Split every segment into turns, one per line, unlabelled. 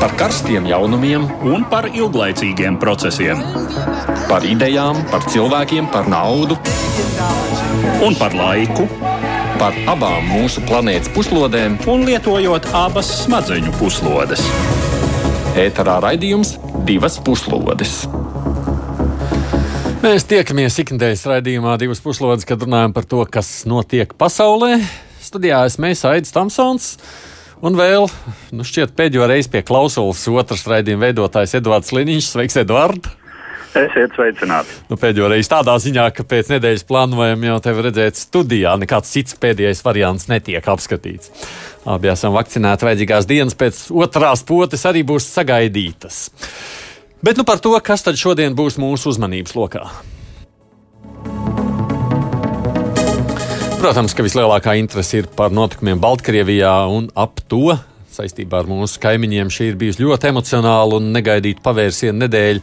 par karstiem jaunumiem
un par ilglaicīgiem procesiem.
Par idejām, par cilvēkiem, par naudu
un par laiku.
Par abām mūsu planētas puslodēm,
un lietojot abas smadzeņu puslodes.
Ēterā raidījums divas puslodes.
Mēs tiekamies ikdienas raidījumā divas puslodes, kad runājam par to, kas notiek pasaulē. Studijā esmu Aits Tamsons. Un vēl, nu šķiet, pēdējo reizi pie klausulas otrs raidījuma veidotājs Edvards Liniņš. Sveiks, Edvards!
Esiet sveicināti.
Nu, pēdējo reizi tādā ziņā, ka pēc nedēļas plānojam jau tevi redzēt studijā. Nekāds cits pēdējais variants netiek apskatīts. Abi esam vakcinēti, vajadzīgās dienas pēc otrās potes arī būs sagaidītas. Bet nu par to, kas tad šodien būs mūsu uzmanības lokā. Protams, ka vislielākā interese ir par notikumiem Baltkrievijā un ap to saistībā ar mūsu kaimiņiem šī ir bijusi ļoti emocionāla un negaidīta pavērsiena nedēļa.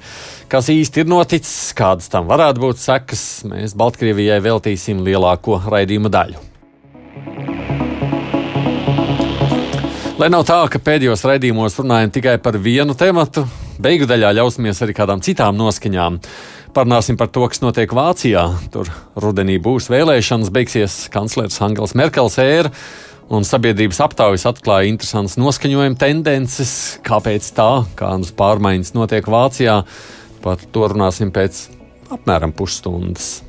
Kas īsti ir noticis, kādas tam varētu būt sekas, mēs Baltkrievijai veltīsim lielāko raidījuma daļu. Lai nav tā, ka pēdējos raidījumos runājam tikai par vienu tematu, beigu daļā ļausimies arī kādām citām noskaņām. Parunāsim par to, kas notiek Vācijā. Tur rudenī būs vēlēšanas, beigsies kanclers Angels Merkels ēra un sabiedrības aptaujas atklāja interesantas noskaņojuma tendences, kāpēc tā, kādas pārmaiņas notiek Vācijā. Par to runāsim pēc apmēram pusstundas.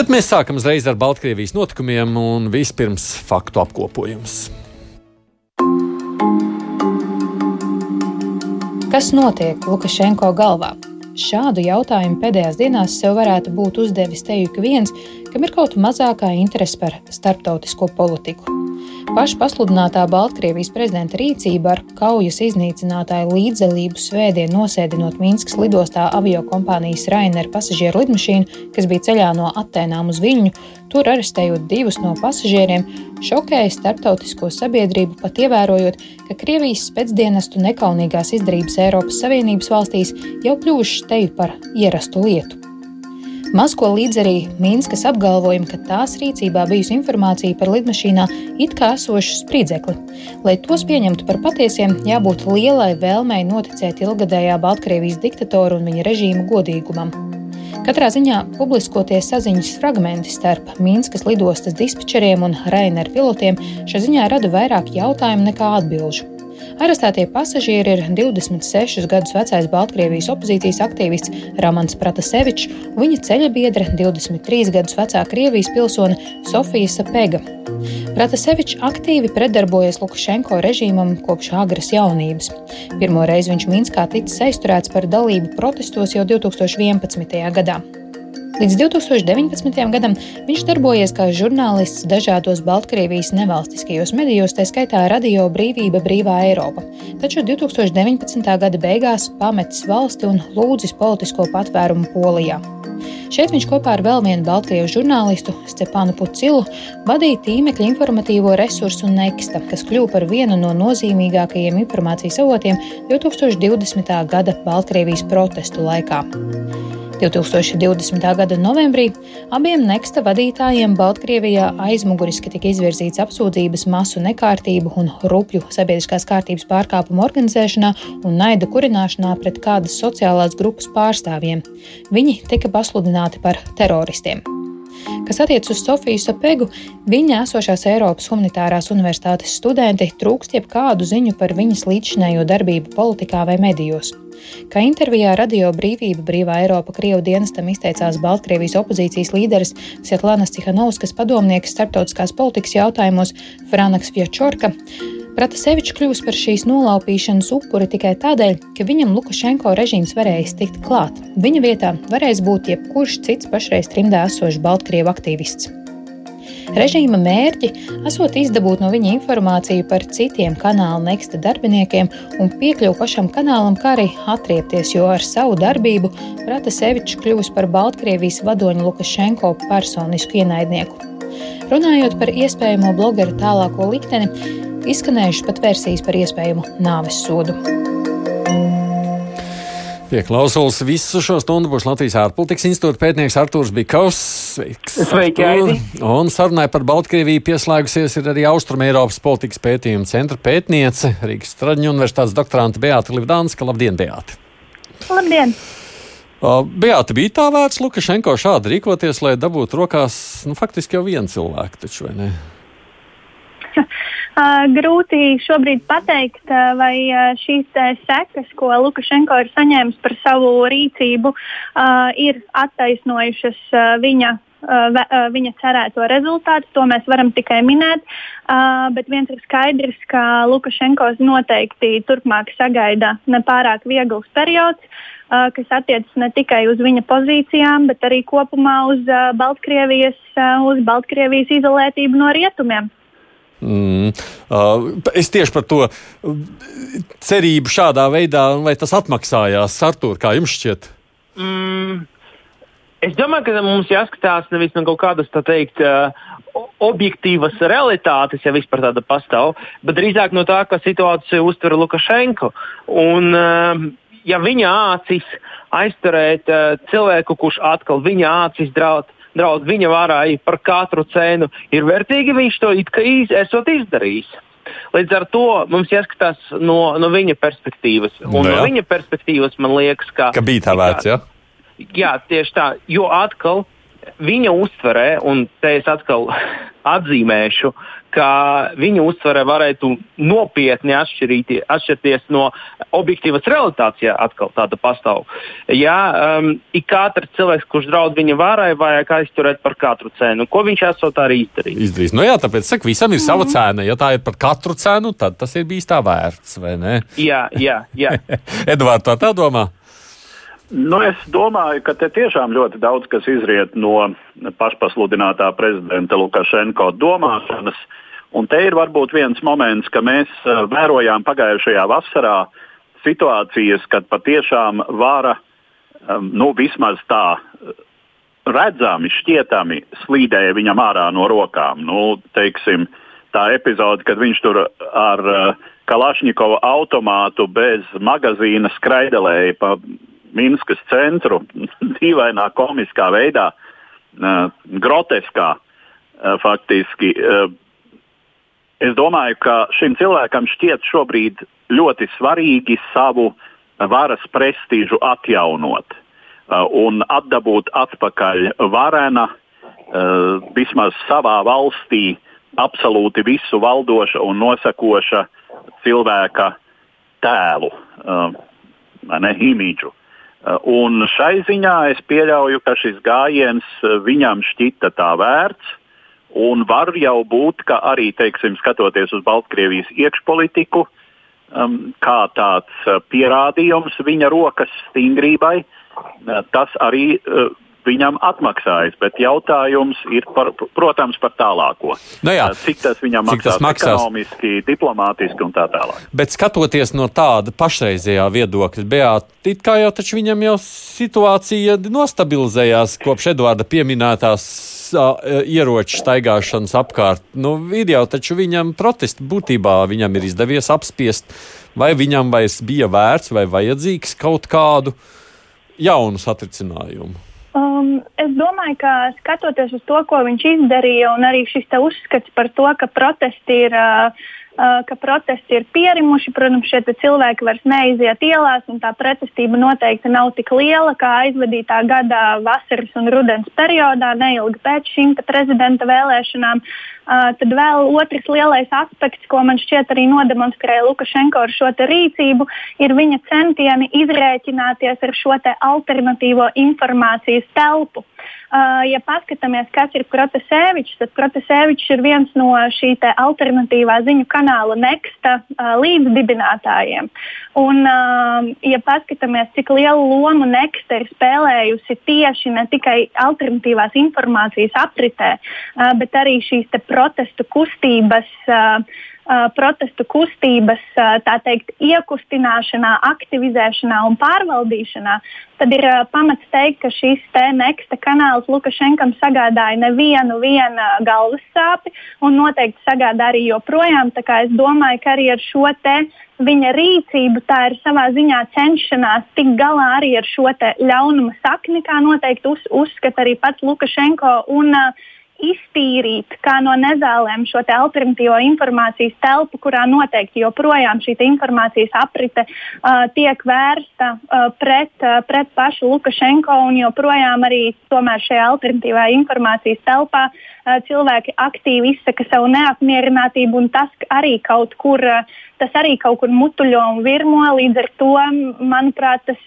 Bet mēs sākam uzreiz ar Baltkrievijas notikumiem un vispirms faktu apkopojums.
Kas notiek Lukašenko galvā? Šādu jautājumu pēdējās dienās sev varētu būt uzdevis te ik viens, kam ir kaut mazākā interese par starptautisko politiku. Paša pasludinātā Baltkrievijas prezidenta rīcība ar kaujas iznīcinātāju līdzdalību svētdien nosēdinot Mīnskas lidostā avio kompānijas Rainer pasažieru lidmašīnu, kas bija ceļā no Atēnām uz Viļņu, tur arestējot divus no pasažieriem, šokēja starptautisko sabiedrību, pat ievērojot, ka Krievijas spēcdienestu nekaunīgās izdarības Eiropas Savienības valstīs jau kļuvušas teju par ierastu lietu. Maz ko līdz arī Mīnskas apgalvojumu, ka tās rīcībā bijusi informācija par lidmašīnā it kā esošu spridzekli. Lai tos pieņemtu par patiesiem, jābūt lielai vēlmei noticēt ilgadējā Baltkrievijas diktatora un viņa režīma godīgumam. Katrā ziņā publiskotie saziņas fragmenti starp Mīnskas lidostas dispečeriem un Rainer pilotiem šajā ziņā rada vairāk jautājumu nekā atbilžu. Arestētie pasažieri ir 26 gadus vecais Baltkrievijas opozīcijas aktīvists Ramans Pratasevičs viņa ceļa biedra 23 gadus vecā Krievijas pilsone Sofija Sapega. Pratasevičs aktīvi pretdarbojas Lukašenko režīmam kopš agras jaunības. Pirmo reizi viņš Minskā ticis aizturēts par dalību protestos jau 2011. gadā. Līdz 2019. gadam viņš darbojies kā žurnālists dažādos Baltkrievijas nevalstiskajos medijos, tā skaitā Radio Brīvība, Brīvā Eiropa. Taču 2019. gada beigās pametis valsti un lūdzis politisko patvērumu Polijā. Šeit viņš kopā ar vēl vienu Baltkrievu žurnālistu, Stepānu Pucilu, vadīja tīmekļa informatīvo resursu Neksta, kas kļuva par vienu no nozīmīgākajiem informācijas avotiem 2020. gada Baltkrievijas protestu laikā. 2020. gada novembrī abiem Neksta vadītājiem Baltkrievijā aizmuguriski tika izvirzīts apsūdzības masu nekārtību un rupju sabiedriskās kārtības pārkāpumu organizēšanā un naida kurināšanā pret kādas sociālās grupas pārstāvjiem. Viņi tika pasludināti par teroristiem. Kas attiecas uz Sofiju Sapegu, viņa esošās Eiropas Humanitārās Universitātes studenti trūkst jebkādu ziņu par viņas līdzšinējo darbību politikā vai medijos. Kā intervijā Radio Brīvība Brīvā Eiropa Krievu dienestam izteicās Baltkrievijas opozīcijas līderis Svetlānas Cihanovskas padomnieks starptautiskās politikas jautājumos Franaks Vjačorka. Pratasevičs kļūs par šīs nolaupīšanas upuri tikai tādēļ, ka viņam Lukašenko režīms varēs tikt klāt. Viņa vietā varēs būt jebkurš cits pašreiz trimdā esošs Baltkrievu aktīvists. Režīma mērķi esot izdabūt no viņa informāciju par citiem kanāla neksta darbiniekiem un piekļuvu pašam kanālam, kā arī atriepties, jo ar savu darbību Pratasevičs kļuvis par Baltkrievijas vadoņu Lukašenko personisku ienaidnieku. Runājot par iespējamo blogeru tālāko likteni, izskanējušas pat versijas par iespējamu nāves sodu.
Pie klausulas visu šo stundu būs Latvijas ārpolitikas institūta pētnieks Artūrs Bikovs. Sveiks!
Sveiki, Aidi!
Un sarunai par Baltkrieviju pieslēgusies ir arī Austrum Eiropas politikas pētījuma centra pētniece Rīgas Straģņu universitātes doktorante Beāta Livdānska. Labdien, Beāta!
Labdien!
Beāta bija tā vērts Lukašenko šādi rīkoties, lai dabūtu rokās nu, faktiski jau vienu cilvēku, taču
grūti šobrīd pateikt, vai šīs sekas, ko Lukašenko ir saņēmis par savu rīcību, ir attaisnojušas viņa viņa cerēto rezultātu. To mēs varam tikai minēt. Bet viens ir skaidrs, ka Lukašenkos noteikti turpmāk sagaida nepārāk viegls periods, kas attiecas ne tikai uz viņa pozīcijām, bet arī kopumā uz Baltkrievijas, uz Baltkrievijas izolētību no rietumiem.
Mm, es tieši par to cerību šādā veidā, vai tas atmaksājās, Artur, kā jums šķiet?
Mm, es domāju, ka mums jāskatās nevis no kaut kādas, tā teikt, objektīvas realitātes, ja vispār tāda pastāv, bet drīzāk no tā, kā situāciju uztver Lukašenko. Un, uh, ja viņa acis aizturēt uh, cilvēku, kurš atkal viņa acis draud, draud viņa varai par katru cenu, ir vērtīgi viņš to it kā iz, esot izdarījis. Līdz ar to mums jāskatās no, no viņa perspektīvas. Un no,
jā.
no viņa perspektīvas man liekas, ka.
Ka bija tā vērts, jā?
Jā, tieši tā. Jo atkal viņa uztverē, un te es atkal atzīmēšu, ka viņa uztverē varētu nopietni atšķirties no objektīvas realitātes, ja atkal tāda pastāv. Ja um, ik katrs cilvēks, kurš draud viņa varai, vajag aizturēt par katru cenu, ko viņš esot arī izdarījis.
Izdarījis. Nu jā, tāpēc saka, visam ir sava cena. Ja tā ir par katru cenu, tad tas ir bijis tā vērts, vai ne?
Jā, jā. jā.
Edvards, tā tā domā?
Nu, es domāju, ka te tiešām ļoti daudz kas izriet no pašpasludinātā prezidenta Lukašenko domāšanas. Un te ir varbūt viens moments, ka mēs uh, vērojām pagājušajā vasarā situācijas, kad patiešām vara, um, nu, vismaz tā redzami, šķietami slīdēja viņam ārā no rokām. Nu, teiksim, tā epizode, kad viņš tur ar uh, Kalašņikova automātu bez magazīna skraidelēja pa Minskas centru dīvainā, komiskā veidā, groteskā faktiski. Es domāju, ka šim cilvēkam šķiet šobrīd ļoti svarīgi savu varas prestižu atjaunot uh, un atdabūt atpakaļ varena, uh, vismaz savā valstī, absolūti visu valdoša un nosakoša cilvēka tēlu, uh, ne imīdžu. Un šai ziņā es pieļauju, ka šis gājiens viņam šķita tā vērts. Un var jau būt, ka arī, teiksim, skatoties uz Baltkrievijas iekšpolitiku, um, kā tāds uh, pierādījums viņa rokas stingrībai, uh, tas arī uh, viņam atmaksājas. Bet jautājums ir, par, protams, par tālāko.
Nu jā,
cik tas viņam
cik tas
maksās,
maksās
ekonomiski, diplomātiski un tā tālāk.
Bet skatoties no tāda pašreizējā viedokļa, Beata, it kā jau taču viņam jau situācija nostabilizējās kopš Eduarda pieminētās ieroču staigāšanas apkārt. Nu, jau taču viņam protesti būtībā viņam ir izdevies apspiest, vai viņam vairs bija vērts vai vajadzīgs kaut kādu jaunu satricinājumu.
Um, es domāju, ka skatoties uz to, ko viņš izdarīja, un arī šis uzskats par to, ka protesti ir, uh, ka protesti ir pierimuši, protams, šie cilvēki vairs neiziet ielās, un tā pretestība noteikti nav tik liela kā aizvadītā gada vasaras un rudens periodā, neilgi pēc šīm prezidenta vēlēšanām. Uh, tad vēl otrs lielais aspekts, ko man šķiet arī nodemonstrēja Lukašenko ar šo rīcību, ir viņa centieni izrēķināties ar šo alternatīvo informācijas telpu. Uh, ja paskatāmies, kas ir Protasēvičs, tad Protasēvičs ir viens no šī alternatīvā ziņu kanāla Nexta uh, līdzdibinātājiem. Un, uh, ja paskatāmies, cik lielu lomu Nexta ir spēlējusi tieši ne tikai alternatīvās informācijas apritē, uh, bet arī šīs protestu kustības uh, protestu kustības teikt, iekustināšanā, aktivizēšanā un pārvaldīšanā, tad ir pamats teikt, ka šis te neksta kanāls Lukašenkam sagādāja nevienu galvas sāpi un noteikti sagādā arī joprojām. Es domāju, ka arī ar šo viņa rīcību tā ir savā ziņā cenšanās tikt galā arī ar šo ļaunuma sakni, kā noteikti uz, uzskata arī pats Lukašenko. Un, uh, iztīrīt kā no nezālēm šo alternatīvo informācijas telpu, kurā noteikti joprojām šī informācijas aprite uh, tiek vērsta uh, pret, uh, pret pašu Lukašenko un joprojām arī šajā alternatīvajā informācijas telpā uh, cilvēki aktīvi izsaka savu neapmierinātību un tas arī kaut kur. Uh, tas arī kaut kur mutuļo un virmo. Līdz ar to, manuprāt, tas,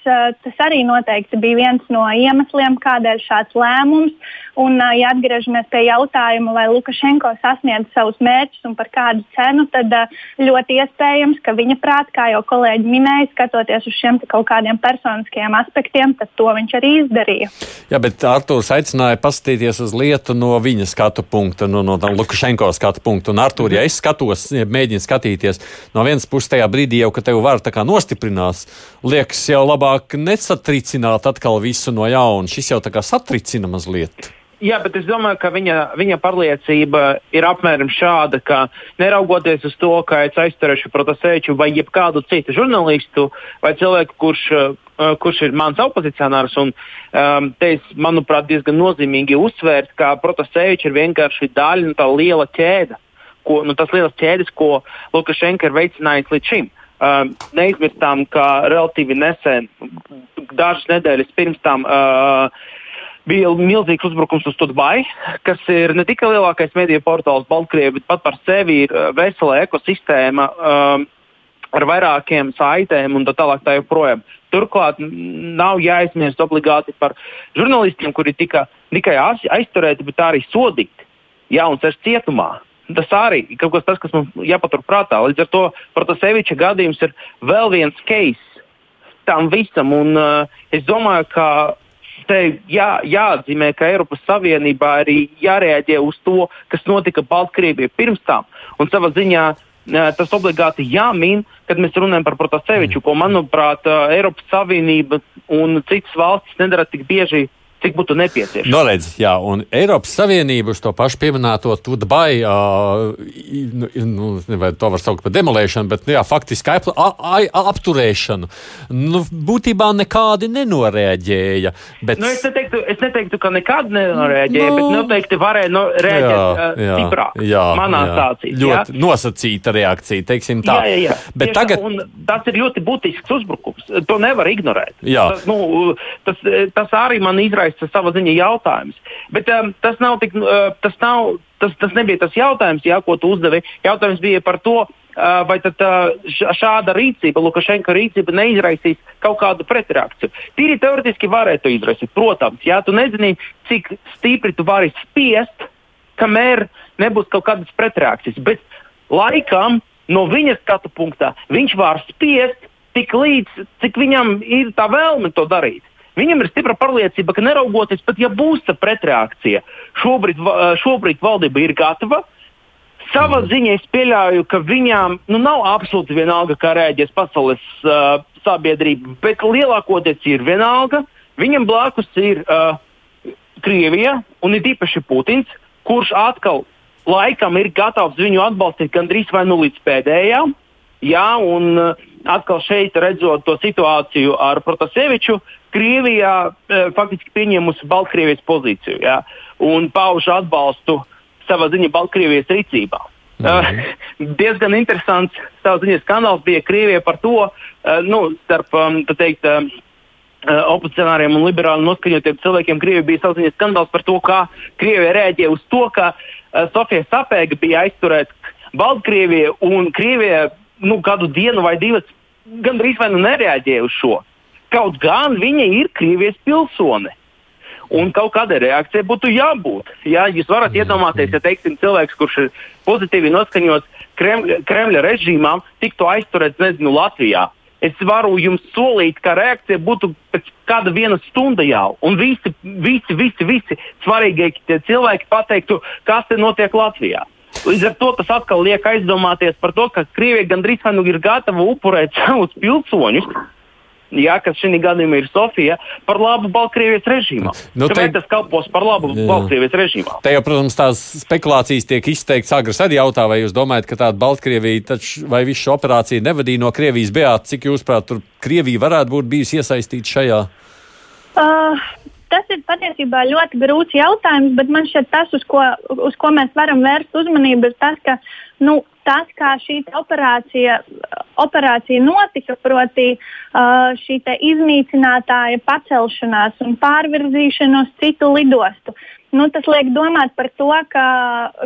tas arī noteikti bija viens no iemesliem, kādēļ šāds lēmums. Un, ja atgriežamies pie jautājuma, vai Lukašenko sasniedz savus mērķus un par kādu cenu, tad ļoti iespējams, ka viņa prāt, kā jau kolēģi minēja, skatoties uz šiem kaut kādiem personiskiem aspektiem, tad to viņš arī izdarīja.
Jā, bet Artūrs aicināja paskatīties uz lietu no viņa skatu punkta, no, no Lukašenko skatu punkta. Un, Artūr, ja es skatos, mēģinu skatīties no vienas puses, tajā brīdī jau, ka tev var tā kā nostiprinās, liekas, jau labāk nesatricināt atkal visu no jauna. Šis jau tā kā satricina mazliet.
Jā, bet es domāju, ka viņa, viņa pārliecība ir apmēram šāda, ka neraugoties uz to, ka es aizturēšu Protasēču vai jebkādu citu žurnālistu vai cilvēku, kurš, uh, kurš ir mans opozicionārs, un um, te es, manuprāt, diezgan nozīmīgi uzsvērt, ka Protasēča ir vienkārši daļa no tā liela ķēde, ko, nu, tas liels ķēdes, ko Lukašenka ir veicinājis līdz šim. Uh, neizmirstām, ka relatīvi nesen, dažas nedēļas pirms tam, uh, bija milzīgs uzbrukums uz Tudbai, kas ir ne tikai lielākais mediju portāls Baltkrievijā, bet pat par sevi ir uh, vesela ekosistēma um, ar vairākiem saitēm un tā tālāk. Tā joprojām. Turklāt nav jāaizmirst obligāti par žurnālistiem, kuri tika tikai aizturēti, bet arī sodīti. Jā, un tas cietumā. Tas arī ir kaut kas tāds, kas mums jāpaturprātā. Līdz ar to Protaseviča gadījums ir vēl viens case tam visam. Un, uh, es domāju, ka te jā, jāatzīmē, ka Eiropas Savienībā arī jārēģē uz to, kas notika Baltkrievijā pirms tam. Un savā ziņā tas obligāti jāmin, kad mēs runājam par Protaseviču, ko, manuprāt, Eiropas Savienība un citas valstis nedara tik bieži cik būtu nepieciešams.
Noredz, jā, un Eiropas Savienība uz to pašu pieminēto Tudbai, uh, nu, vai to var saukt par demolēšanu, bet, nu, jā, faktiski ap, ap, apturēšanu, nu, būtībā nekādi nenorēģēja. Bet...
Nu, es, neteiktu, es neteiktu, ka nekādi nenorēģēja, nu, bet noteikti varēja no, rēģēt jā, jā, stiprāk. Jā, manā jā, stācīs.
Ļoti jā? nosacīta reakcija, teiksim tā.
Jā, jā, jā. Bet Tieši, tagad... Tas ir ļoti būtisks uzbrukums. To nevar ignorēt.
Jā.
Tas, nu, tas, tas arī man izraisa sava ziņa jautājums. Bet um, tas, nav tik, uh, tas, nav, tas, tas nebija tas jautājums, jā, ko tu uzdevi. Jautājums bija par to, uh, vai tad, uh, šāda rīcība, Lukašenka rīcība neizraisīs kaut kādu pretreakciju. Tīri teoretiski varētu izraisīt, protams, ja tu nezini, cik stipri tu vari spiest, kamēr nebūs kaut kādas pretreakcijas. Bet laikam no viņa skatu punktā viņš var spiest tik līdz, cik viņam ir tā vēlme to darīt. Viņam ir stipra pārliecība, ka neraugoties pat, ja būs tā pretreakcija, šobrīd, šobrīd valdība ir gatava. Savā mm. ziņā es pieļauju, ka viņām nu, nav absolūti vienalga, kā rēģēs pasaules uh, sabiedrība, bet lielākoties ir vienalga. Viņam blakus ir uh, Krievija un ir īpaši Putins, kurš atkal laikam ir gatavs viņu atbalstīt gandrīz vai nu līdz pēdējām. Jā, un uh, atkal šeit redzot to situāciju ar Protaseviču, Krievijā e, faktiski pieņēmusi Baltkrievijas pozīciju jā, un pauž atbalstu savā ziņā Baltkrievijas rīcībā. -hmm. uh, diezgan interesants ziņā skandāls bija Krievijā par to, uh, nu, starp um, teikt, uh, opozicionāriem un liberāli noskaņotiem cilvēkiem. Krievija bija savā ziņā skandāls par to, kā Krievija reaģēja uz to, ka uh, Sofija Sapēga bija aizturēta Baltkrievijā un Krievija nu, kādu dienu vai divas gandrīz vai nu nereaģēja uz šo. Kaut gan viņa ir Krievijas pilsone. Un kaut kādai reakcijai būtu jābūt. Jā, jūs varat mm. iedomāties, ja teiksim, cilvēks, kurš ir pozitīvi noskaņots Kremļa, Kremļa režīmām, tiktu aizturēts, nezinu, Latvijā. Es varu jums solīt, ka reakcija būtu pēc kāda viena stunda jau. Un visi, visi, visi, visi svarīgākie cilvēki pateiktu, kas te notiek Latvijā. Līdz ar to tas atkal liek aizdomāties par to, ka Krievija gandrīz vai nu ir gatava upurēt savus pilsoņus. Jā, kas šī gadījumā ir Sofija, par labu Baltkrievijas režīmam. Nu, te... tas kalpos par labu jā. Baltkrievijas režīmam?
Te jau, protams, tās spekulācijas tiek izteikts. Agras arī jautā, vai jūs domājat, ka tāda Baltkrievija, taču, vai visu šo operāciju nevadīja no Krievijas beāta, cik jūs prāt, tur Krievija varētu būt bijusi iesaistīta šajā?
Uh, tas ir patiesībā ļoti grūts jautājums, bet man šķiet, tas, uz ko, uz ko mēs varam vērst uzmanību, ir tas, ka nu, tas, kā šī operācija, operācija notika, proti, uh, šī iznīcinātāja pacelšanās un pārvirzīšana uz citu lidostu. Nu, tas liek domāt par to, ka,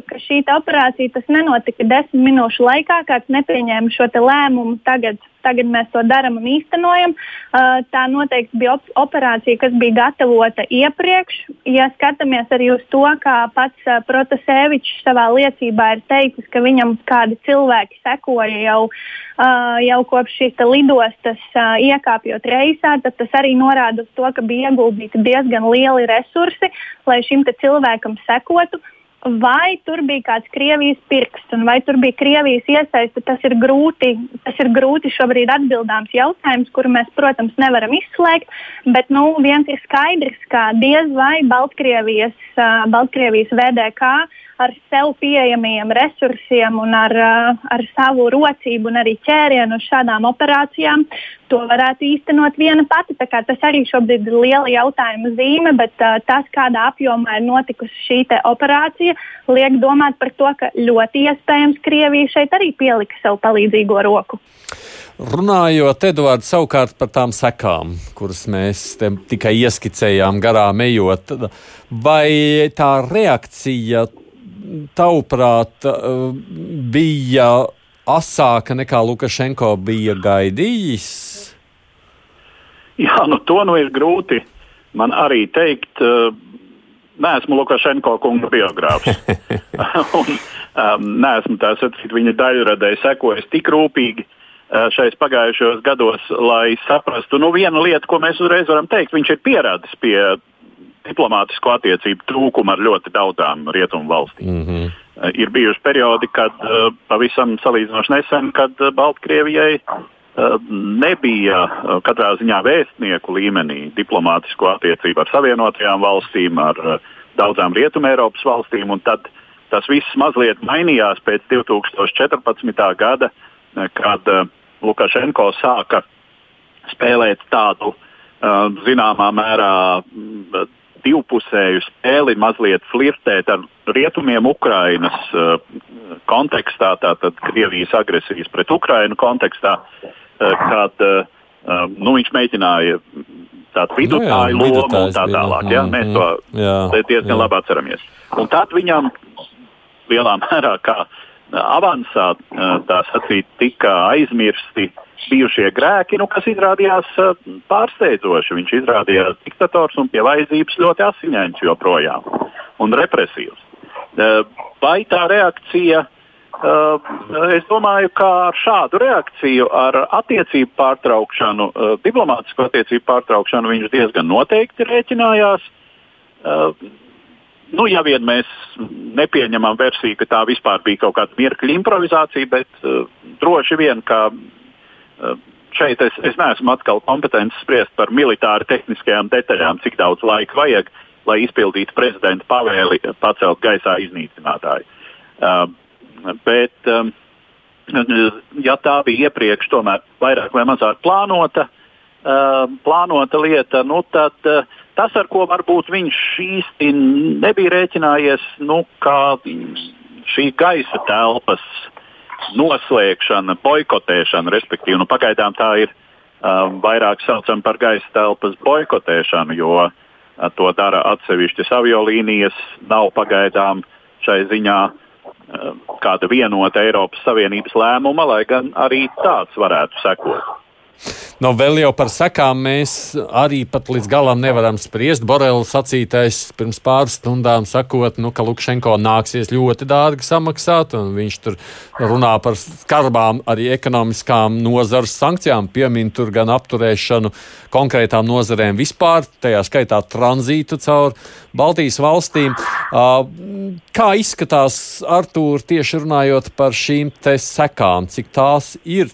ka šī operācija nenotika desmit minūšu laikā, kāds nepieņēma šo lēmumu tagad Tagad mēs to darām un īstenojam. Uh, tā noteikti bija op operācija, kas bija gatavota iepriekš. Ja skatāmies arī uz to, kā pats uh, Protasēvičs savā liecībā ir teicis, ka viņam kādi cilvēki sekoja jau, uh, jau kopš šīs lidostas uh, iekāpjot reisā, tad tas arī norāda uz to, ka bija ieguldīti diezgan lieli resursi, lai šim cilvēkam sekotu. Vai tur bija kāds Krievijas pirksts un vai tur bija Krievijas iesaiste, tas ir grūti, tas ir grūti šobrīd atbildāms jautājums, kuru mēs, protams, nevaram izslēgt. Bet nu, viens ir skaidrs, ka diez vai Baltkrievijas, Baltkrievijas VDK ar sev pieejamiem resursiem un ar, uh, ar savu rocību un arī ķērienu uz šādām operācijām to varētu īstenot viena pati. Tas arī šobrīd ir liela jautājuma zīme, bet uh, tas, kādā apjomā ir notikusi šī operācija, liek domāt par to, ka ļoti iespējams Krievija šeit arī pielika savu palīdzīgo roku.
Runājot, Edvards, savukārt par tām sekām, kuras mēs tikai ieskicējām garām ejot, vai tā reakcija, tavuprāt, bija asāka nekā Lukašenko bija gaidījis?
Jā, nu to nu ir grūti man arī teikt. Uh, Neesmu Lukašenko kunga biogrāfs. un um, neesmu tā sacīt, viņa daļradē sekojis tik rūpīgi uh, šais pagājušajos gados, lai saprastu, nu, viena lieta, ko mēs uzreiz varam teikt, viņš ir pierādis pie diplomātisko attiecību trūkuma ar ļoti daudzām rietumu valstīm. Mm -hmm. ir bijuši periodi, kad uh, pavisam salīdzinoši nesen, kad uh, Baltkrievijai nebija katrā ziņā vēstnieku līmenī diplomātisko attiecību ar Savienotajām valstīm, ar daudzām Rietumē Eiropas valstīm. Tad tas viss mazliet mainījās pēc 2014. gada, kad Lukašenko sāka spēlēt tādu uh, zināmā mērā divpusēju spēli, mazliet flirtēt ar rietumiem Ukrainas uh, kontekstā, tātad Krievijas agresijas pret Ukrainu kontekstā, uh, kad uh, nu, viņš mēģināja tādu vidutāju nu, jā, lomu un tā tālāk. Ja? Mēs to jā, diezgan jā. labi atceramies. Un tad viņam lielā mērā kā avansā tā sacīt tika aizmirsti uh, bijušie grēki, nu, kas izrādījās uh, pārsteidzoši. Viņš izrādījās diktators un pie vajadzības ļoti asiņains joprojām un represīvs. Uh, vai tā reakcija, uh, es domāju, ka ar šādu reakciju, ar attiecību pārtraukšanu, diplomātisko attiecību pārtraukšanu viņš diezgan noteikti rēķinājās. Nu, ja vien mēs nepieņemam versiju, ka tā vispār bija kaut kāda mirkļa improvizācija, bet uh, droši vien, ka Eh, šeit es, es neesmu atkal kompetents spriest par militāri tehniskajām detaļām, cik daudz laika vajag, lai izpildītu prezidenta pavēli pacelt gaisā iznīcinātāju. Uh, bet, um, ja tā bija iepriekš tomēr vairāk vai mazāk plānota, uh, plānota lieta, nu, tad uh, tas, ar ko varbūt viņš īsti nebija rēķinājies, nu, kā šī gaisa telpas uh, noslēgšana, boikotēšana, respektīvi, nu, pagaidām tā ir uh, vairāk saucama par gaisa telpas boikotēšanu, jo uh, to dara atsevišķas aviolīnijas. Nav pagaidām šai ziņā uh, kāda vienota Eiropas Savienības lēmuma, lai gan arī tāds varētu sekot.
No vēl jau par sekām mēs arī pat līdz galam nevaram spriest. Borels sacītais pirms pāris stundām sakot, nu, ka Lukašenko nāksies ļoti dārgi samaksāt, un viņš tur runā par skarbām arī ekonomiskām nozares sankcijām, piemin tur gan apturēšanu konkrētām nozarēm vispār, tajā skaitā tranzītu caur Baltijas valstīm. Kā izskatās, Artūr, tieši runājot par šīm te sekām, cik tās ir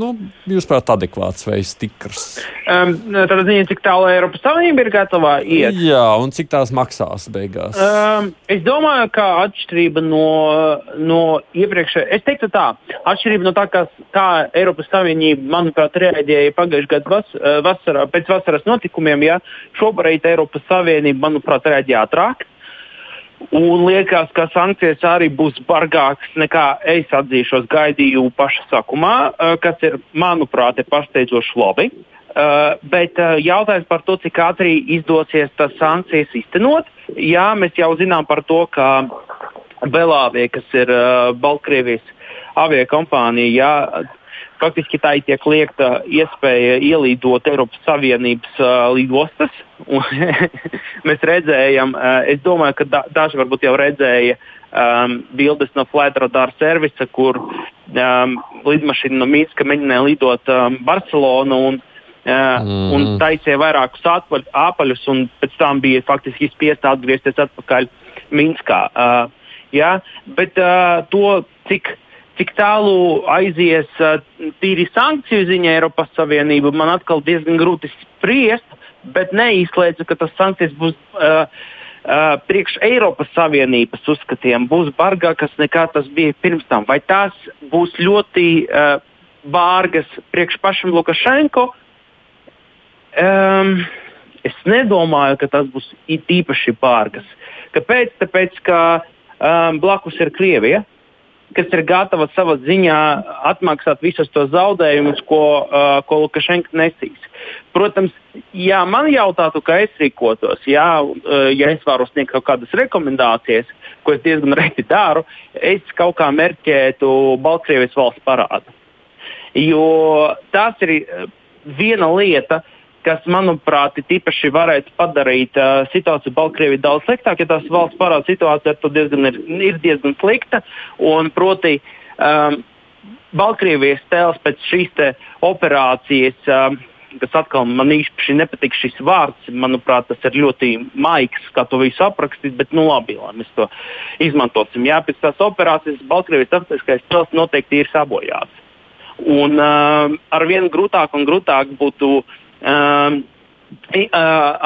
nu, jūs prāt, adekvāts vai stikrs?
Um, tad ziņa, cik tālu Eiropas Savienība ir gatava iet.
Jā, un cik tās maksās beigās?
Um, es domāju, ka atšķirība no, no iepriekšējā, es teiktu tā, atšķirība no tā, kā, kā Eiropas Savienība, manuprāt, reaģēja pagājušajā gadā vas, vasarā, pēc vasaras notikumiem, ja šobrīd Eiropas Savienība, manuprāt, reaģēja ātrāk. Un liekas, ka sankcijas arī būs bargākas nekā es atzīšos gaidīju paša sākumā, kas ir, manuprāt, ir pārsteidzoši labi. Uh, bet uh, jautājums par to, cik ātri izdosies tas sankcijas iztenot, jā, mēs jau zinām par to, ka Belāvie, kas ir uh, Baltkrievijas aviokompānija, jā, faktiski tā tiek liekta iespēja ielīdot Eiropas Savienības uh, lidostas. mēs redzējām, uh, es domāju, ka da, daži varbūt jau redzēja um, bildes no Flight Radar servisa, kur um, lidmašīna no Mīnska mēģināja lidot um, Barcelonu. Un, Uh, mm. un taisīja vairākus atpaļ, apaļus, un pēc tam bija faktiski spiesta atgriezties atpakaļ Minskā. Uh, ja? Bet uh, to, cik uh, Cik tālu aizies tīri sankciju ziņā Eiropas Savienība, man atkal diezgan grūti spriest, bet neizslēdzu, ka tas sankcijas būs uh, uh, priekš Eiropas Savienības uzskatiem, būs bargākas nekā tas bija pirms tam. Vai tās būs ļoti uh, bārgas priekš pašam Lukašenko? Um, es nedomāju, ka tas būs īpaši bārgas. Kāpēc? Tāpēc, ka um, blakus ir Krievija kas ir gatava savā ziņā atmaksāt visus tos zaudējumus, ko, uh, ko Lukašenka nesīs. Protams, ja man jautātu, kā es rīkotos, jā, uh, ja es varu sniegt kaut kādas rekomendācijas, ko es diezgan reti daru, es kaut kā mērķētu Baltkrievijas valsts parādu. Jo tas ir viena lieta, uh, kas, manuprāt, tīpaši varētu padarīt uh, situāciju Baltkrievijā daudz sliktāku, ja tās valsts parāda situācija to diezgan ir, ir diezgan slikta. Un, proti, um, Baltkrievijas tēls pēc šīs operācijas, um, kas atkal man īsti nepatīk šis vārds, manuprāt, tas ir ļoti maigs, kā to visu aprakstīt, bet nu labi, lai mēs to izmantosim. Jā, pēc tās operācijas Baltkrievijas starptautiskais tēls noteikti ir sabojāts. Un uh, ar vien grūtāk un grūtāk būtu um,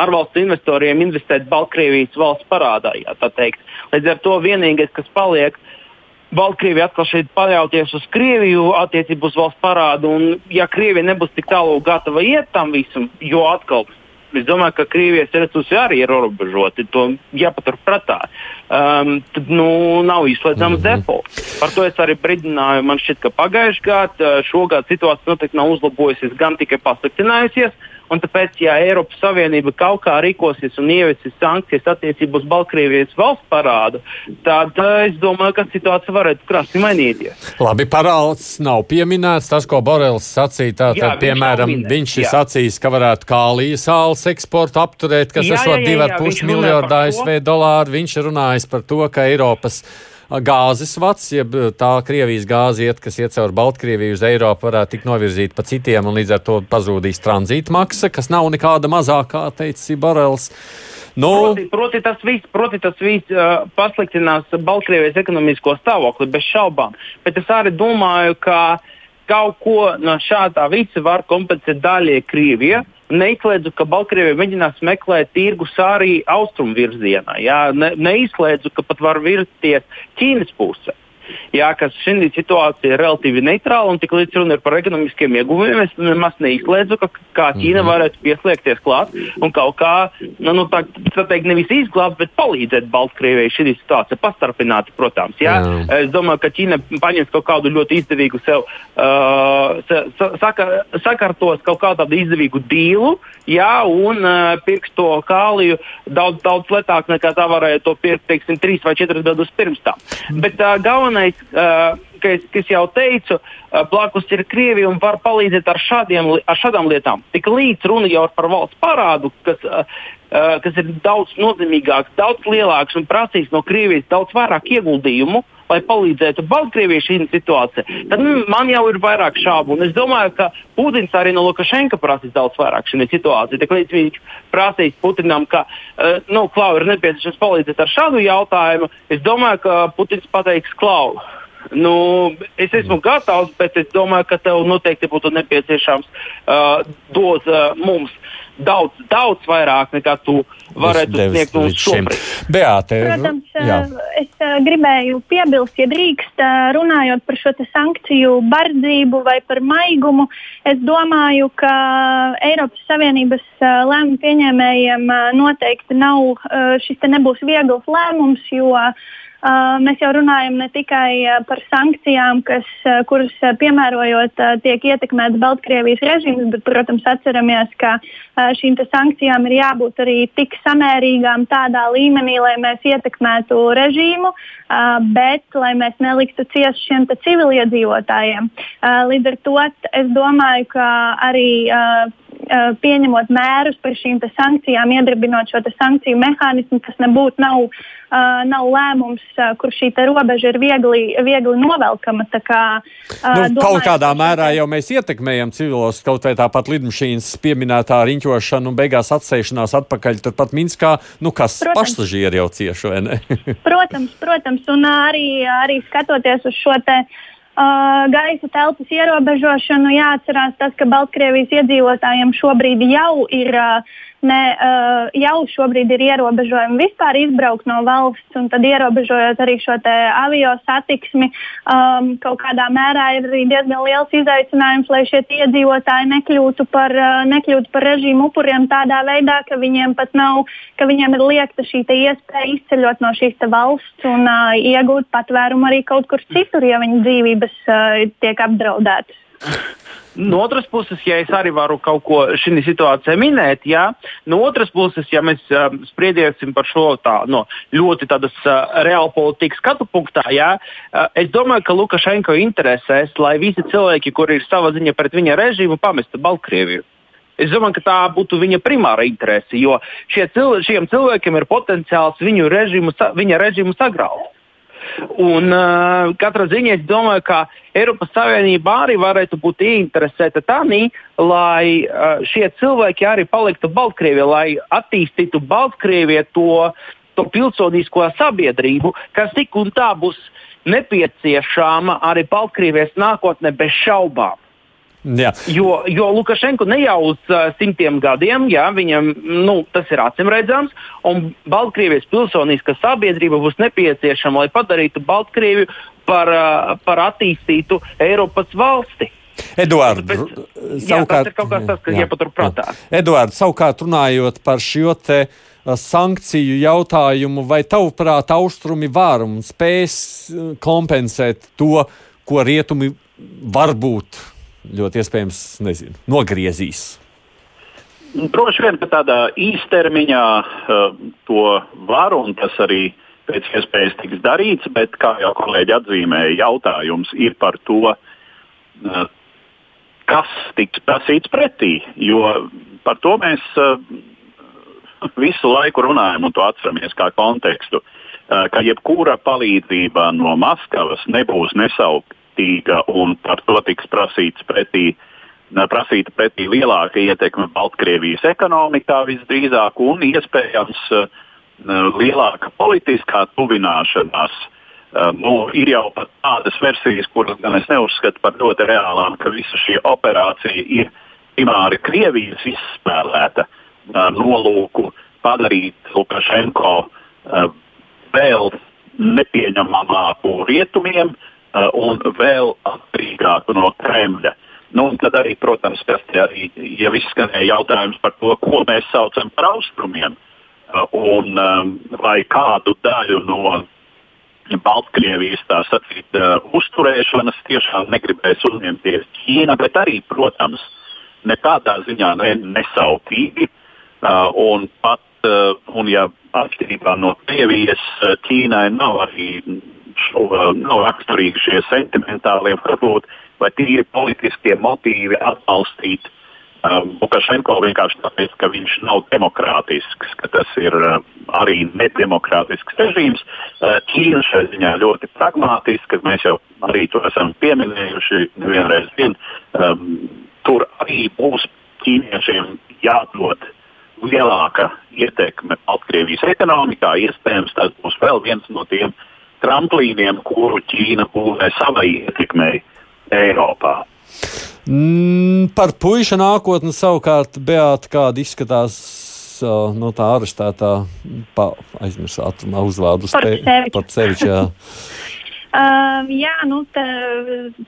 ārvalstu investoriem investēt Baltkrievijas valsts parādā. Jā, Līdz ar to vienīgais, kas paliek, Baltkrievija atkal šeit paļauties uz Krieviju attiecībā uz valsts parādu. Un, ja Krievija nebūs tik tālu gatava iet tam visam, jo atkal Es domāju, ka Krievijas resursi arī ir ierobežoti. To jāpatur prātā. Um, tad nu, nav izslēdzams mm -hmm. depo. Par to es arī brīdināju. Man šķiet, ka pagājušajā gadā, šogad situācija noteikti nav uzlabojusies, gan tikai pasliktinājusies. Un tāpēc, ja Eiropas Savienība kaut kā rīkosies un ieviesīs sankcijas attiecībā uz Baltkrievijas valsts parādu, tad uh, es domāju, ka situācija varētu krasi mainīties.
Labi, parāds nav pieminēts. Tas, ko Borels sacīja, tā, jā, tad, piemēram, viņš, viņš ir sacījis, ka varētu kālijas sāls eksportu apturēt, kas esot 2,5 miljardu ASV dolāru. Viņš runājis par to, ka Eiropas gāzes vats, jeb tā Krievijas gāze, iet, kas iet caur Baltkrieviju uz Eiropu, varētu tikt novirzīta pa citiem, un līdz ar to pazūdīs tranzīta maksa, kas nav nekāda mazākā, teica Borels.
Nu, proti, proti, tas viss, proti, tas viss uh, pasliktinās Baltkrievijas ekonomisko stāvokli bez šaubām. Bet es arī domāju, ka kaut ko no šāda visa var kompensēt daļai Krievijai neizslēdzu, ka Baltkrievija mēģinās meklēt tirgus arī austrumu virzienā. Jā, ne, neizslēdzu, ka pat var virzīties Ķīnas pusē jā, kas šī situācija ir relatīvi neitrāla un tik līdz runa ir par ekonomiskiem ieguvumiem, es nemaz neizslēdzu, ka kā Ķīna mhm. varētu pieslēgties klāt un kaut kā, nu, nu tā, tā teikt, nevis izglābt, bet palīdzēt Baltkrievijai šī situācija pastarpināti, protams. Jā. Jā. Es domāju, ka Ķīna paņems kaut kādu ļoti izdevīgu sev, uh, saka, sakārtos kaut kādu izdevīgu dīlu, jā, un uh, pirks to kāliju daudz, daudz lētāk nekā tā varēja to pirkt, teiksim, trīs vai četras gadus pirms tam. Bet uh, galvenais galvenais, uh, ka es, ka es jau teicu, uh, blakus ir Krievija un var palīdzēt ar, šādiem, ar šādām lietām. Tik līdz runa jau par valsts parādu, kas, uh, uh, kas ir daudz nozīmīgāks, daudz lielāks un prasīs no Krievijas daudz vairāk ieguldījumu lai palīdzētu Baltkrievijai šī situācija, tad man jau ir vairāk šaubu. Es domāju, ka Putins arī no Lukašenka prasīs daudz vairāk šī situācija. Tik līdz viņš prasīs Putinam, ka uh, nu, Klau ir nepieciešams palīdzēt ar šādu jautājumu, es domāju, ka Putins pateiks Klau. Nu, es esmu gatavs, bet es domāju, ka tev noteikti būtu nepieciešams uh, dot uh, mums daudz, daudz vairāk nekā tu varētu sniegt mums šobrīd.
Beāte,
Protams, jā. es uh, gribēju piebilst, ja drīkst, uh, runājot par šo sankciju bardzību vai par maigumu. Es domāju, ka Eiropas Savienības uh, lēmumu pieņēmējiem noteikti nav, šis nebūs viegls lēmums, jo uh, Uh, mēs jau runājam ne tikai uh, par sankcijām, kas, uh, kuras piemērojot tiek ietekmēts Baltkrievijas režīms, bet, protams, atceramies, ka šīm sankcijām ir jābūt arī tik samērīgām tādā līmenī, lai mēs ietekmētu režīmu, bet lai mēs neliktu ciest šiem civiliedzīvotājiem. Līdz ar to es domāju, ka arī pieņemot mērus par šīm sankcijām, iedarbinot šo sankciju mehānismu, tas nebūtu nav, uh, nav lēmums, uh, kur šī robeža ir viegli, viegli novelkama. Kā, uh,
nu, domāju, kaut kādā mērā jau mēs ietekmējam civilos, kaut vai tāpat lidmašīnas pieminētā riņķošana un beigās atsēšanās atpakaļ turpat Minskā, nu kas protams. pasažieri jau cieši, vai ne?
protams, protams, un arī, arī skatoties uz šo te Uh, gaisa telpas ierobežošanu. Jāatcerās tas, ka Baltkrievijas iedzīvotājiem šobrīd jau ir uh, ne, uh, jau šobrīd ir ierobežojumi vispār izbraukt no valsts, un tad ierobežojot arī šo avio satiksmi, um, kaut kādā mērā ir arī diezgan liels izaicinājums, lai šie iedzīvotāji nekļūtu par, uh, nekļūtu par režīmu upuriem tādā veidā, ka viņiem pat nav, ka viņiem ir liekta šī iespēja izceļot no šīs valsts un uh, iegūt patvērumu arī kaut kur citur, ja viņu dzīvības uh, tiek apdraudētas.
No otras puses, ja es arī varu kaut ko šī situācijā minēt, jā, no otras puses, ja mēs uh, spriediesim par šo tā, no, ļoti tādas uh, reāla politikas skatu punktā, jā, uh, es domāju, ka Lukašenko interesēs, lai visi cilvēki, kuri ir sava ziņa pret viņa režīmu, pamestu Baltkrieviju. Es domāju, ka tā būtu viņa primāra interese, jo šie cilvē, šiem cilvēkiem ir potenciāls viņu režīmu, viņa režīmu sagraut. Un, uh, katrā ziņā es domāju, ka Eiropas Savienība arī varētu būt ieinteresēta tādā, lai uh, šie cilvēki arī paliktu Baltkrievijā, lai attīstītu Baltkrievijā to, to pilsonisko sabiedrību, kas tik un tā būs nepieciešama arī Baltkrievijas nākotnē bez šaubām.
Jā.
Jo, jo Lukašenko jau uz uh, simtiem gadiem, jā, viņam nu, tas ir acīmredzams, un Baltkrievijas pilsoniskā sabiedrība būs nepieciešama, lai padarītu Baltkrievi par, uh, par attīstītu Eiropas valsti.
Eduards,
savukārt, jā, tas kas jāpaturprātā.
Eduards, savukārt runājot par šo te sankciju jautājumu, vai tavuprāt austrumi var un spēs kompensēt to, ko rietumi varbūt ļoti iespējams nezinu, nogriezīs.
Droši vien, ka tādā īstermiņā uh, to var un tas arī pēc iespējas tiks darīts, bet, kā jau kolēģi atzīmēja, jautājums ir par to, uh, kas tiks prasīts pretī. Jo par to mēs uh, visu laiku runājam un to atceramies kā kontekstu, ka jebkura palīdzība no Maskavas nebūs nesaukt vērtīga un par to tiks prasīts pretī. Prasīta pretī lielāka ietekme Baltkrievijas ekonomikā visdrīzāk un iespējams uh, lielāka politiskā tuvināšanās. Uh, nu, ir jau pat tādas versijas, kuras gan es neuzskatu par ļoti reālām, ka visa šī operācija ir primāri Krievijas izspēlēta nolūku padarīt Lukašenko vēl nepieņemamāku rietumiem, Uh, un vēl atkarīgāku no Kremļa. Nu, tad arī, protams, arī jau izskanēja jautājums par to, ko mēs saucam par austrumiem. Uh, un um, vai kādu daļu no Baltkrievijas tā sacīt, uh, uzturēšanas tiešām negribēs uzņemties Ķīna, bet arī, protams, nekādā ziņā ne, nesautīgi. Uh, un pat, uh, un ja atšķirībā no Krievijas, Ķīnai nav arī nav raksturīgi šie sentimentālie, varbūt, vai tīri politiskie motīvi atbalstīt um, Lukašenko vienkārši tāpēc, ka viņš nav demokrātisks, ka tas ir uh, arī nedemokrātisks režīms. Uh, Ķīna šai ziņā ļoti pragmatiska, mēs jau arī to esam pieminējuši nevienreiz vien. Um, tur arī būs ķīniešiem jādod lielāka ietekme Baltkrievijas ekonomikā. Iespējams, tas būs vēl viens no tiem tramplīniem, kuru Ķīna būvē savai ietekmei Eiropā.
Mm, par puiša nākotni savukārt Beata kāda izskatās no tā arestētā, pa, aizmirsāt uzvārdu
par
sevi.
Uh, jā, nu, tā,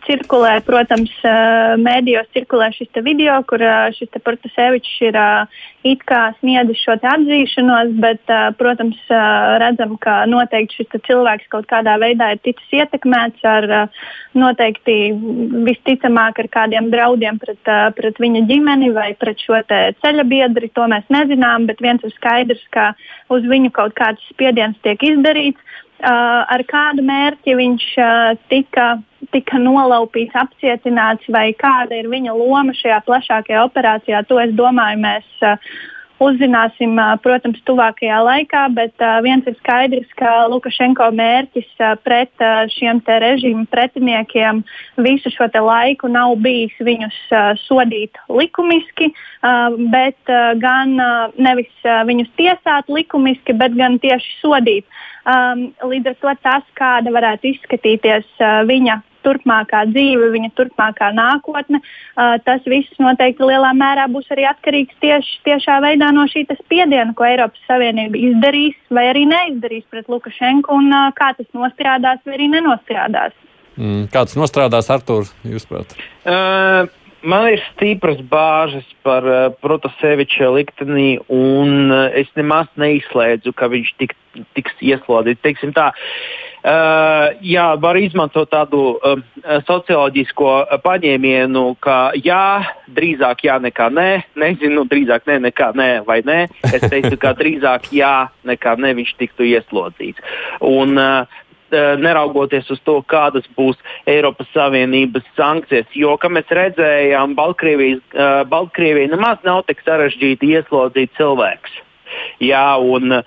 cirkulē, protams, uh, mēdījos cirkulē šis video, kur uh, šis Portasevičs ir uh, it kā sniedzis šo atzīšanos, bet, protams, redzam, ka noteikti šis cilvēks kaut kādā veidā ir ticis ietekmēts ar noteikti visticamāk ar kādiem draudiem pret, pret viņa ģimeni vai pret šo ceļa biedri. To mēs nezinām, bet viens ir skaidrs, ka uz viņu kaut kāds spiediens tiek izdarīts. Uh, ar kādu mērķi viņš uh, tika, tika nolaupīts, apcietināts, vai kāda ir viņa loma šajā plašākajā operācijā, to es domāju, mēs uh, uzzināsim, protams, tuvākajā laikā. Bet viens ir skaidrs, ka Lukašenko mērķis pret šiem režīmu pretiniekiem visu šo laiku nav bijis viņus sodīt likumiski, bet gan nevis viņus tiesāt likumiski, bet gan tieši sodīt. Līdz ar to tas, kāda varētu izskatīties viņa turpmākā dzīve, viņa turpmākā nākotne, uh, tas viss noteikti lielā mērā būs arī atkarīgs tieši tiešā veidā no šī spiediena, ko Eiropas Savienība izdarīs vai arī neizdarīs pret Lukašenku un uh, kā tas nostrādās vai arī nenostrādās.
Mm, kāds nostrādās Artur, jūsuprāt?
Uh... Man ir stipras bāžas par uh, Protaseviča likteni, un uh, es nemaz neizslēdzu, ka viņš tik, tiks ieslodzīts. Teiksim tā, uh, jā, var izmantot tādu uh, socioloģisko paņēmienu, ka jā, drīzāk jā nekā nē. Nezinu, drīzāk nē nekā nē vai nē. Es teiktu, ka drīzāk jā nekā nē viņš tiktu ieslodzīts. Un, uh, Eh, neraugoties uz to, kādas būs Eiropas Savienības sankcijas. Jo, kā mēs redzējām, eh, Baltkrievija nemaz nav tik sarežģīti ieslodzīt cilvēks. Jā, un, uh,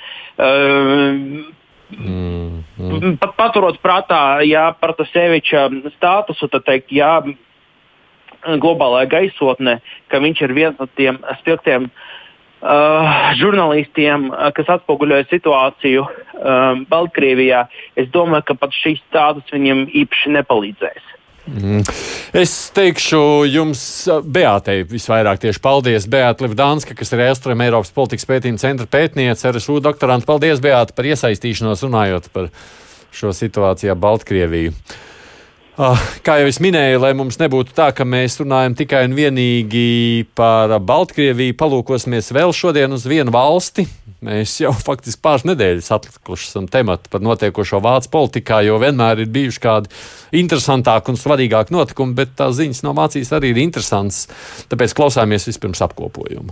Mm, mm. Pat paturot prātā, ja sevišķa statusu, tad teikt, jā, globālajā gaisotnē, ka viņš ir viens no tiem spilgtiem uh, žurnālistiem, uh, kas atspoguļoja situāciju um, Baltkrievijā, es domāju, ka pat šīs tādas viņiem īpaši nepalīdzēs.
Mm. Es teikšu jums, Beatei, visvairāk tieši paldies. Beata Livdānska, kas ir Elstrēm Eiropas politikas pētījuma centra pētniece, RSU doktorants. Paldies, Beata, par iesaistīšanos runājot par šo situāciju Baltkrieviju. Ah, kā jau es minēju, lai mums nebūtu tā, ka mēs runājam tikai un vienīgi par Baltkrieviju, palūkosimies vēl šodien uz vienu valsti. Mēs jau faktiski pāris nedēļas atlikuši esam tematu par notiekošo Vācijas politikā, jo vienmēr ir bijuši kādi interesantāki un svarīgāki notikumi, bet tās ziņas no Vācijas arī ir interesantas. Tāpēc klausāmies vispirms apkopojumu.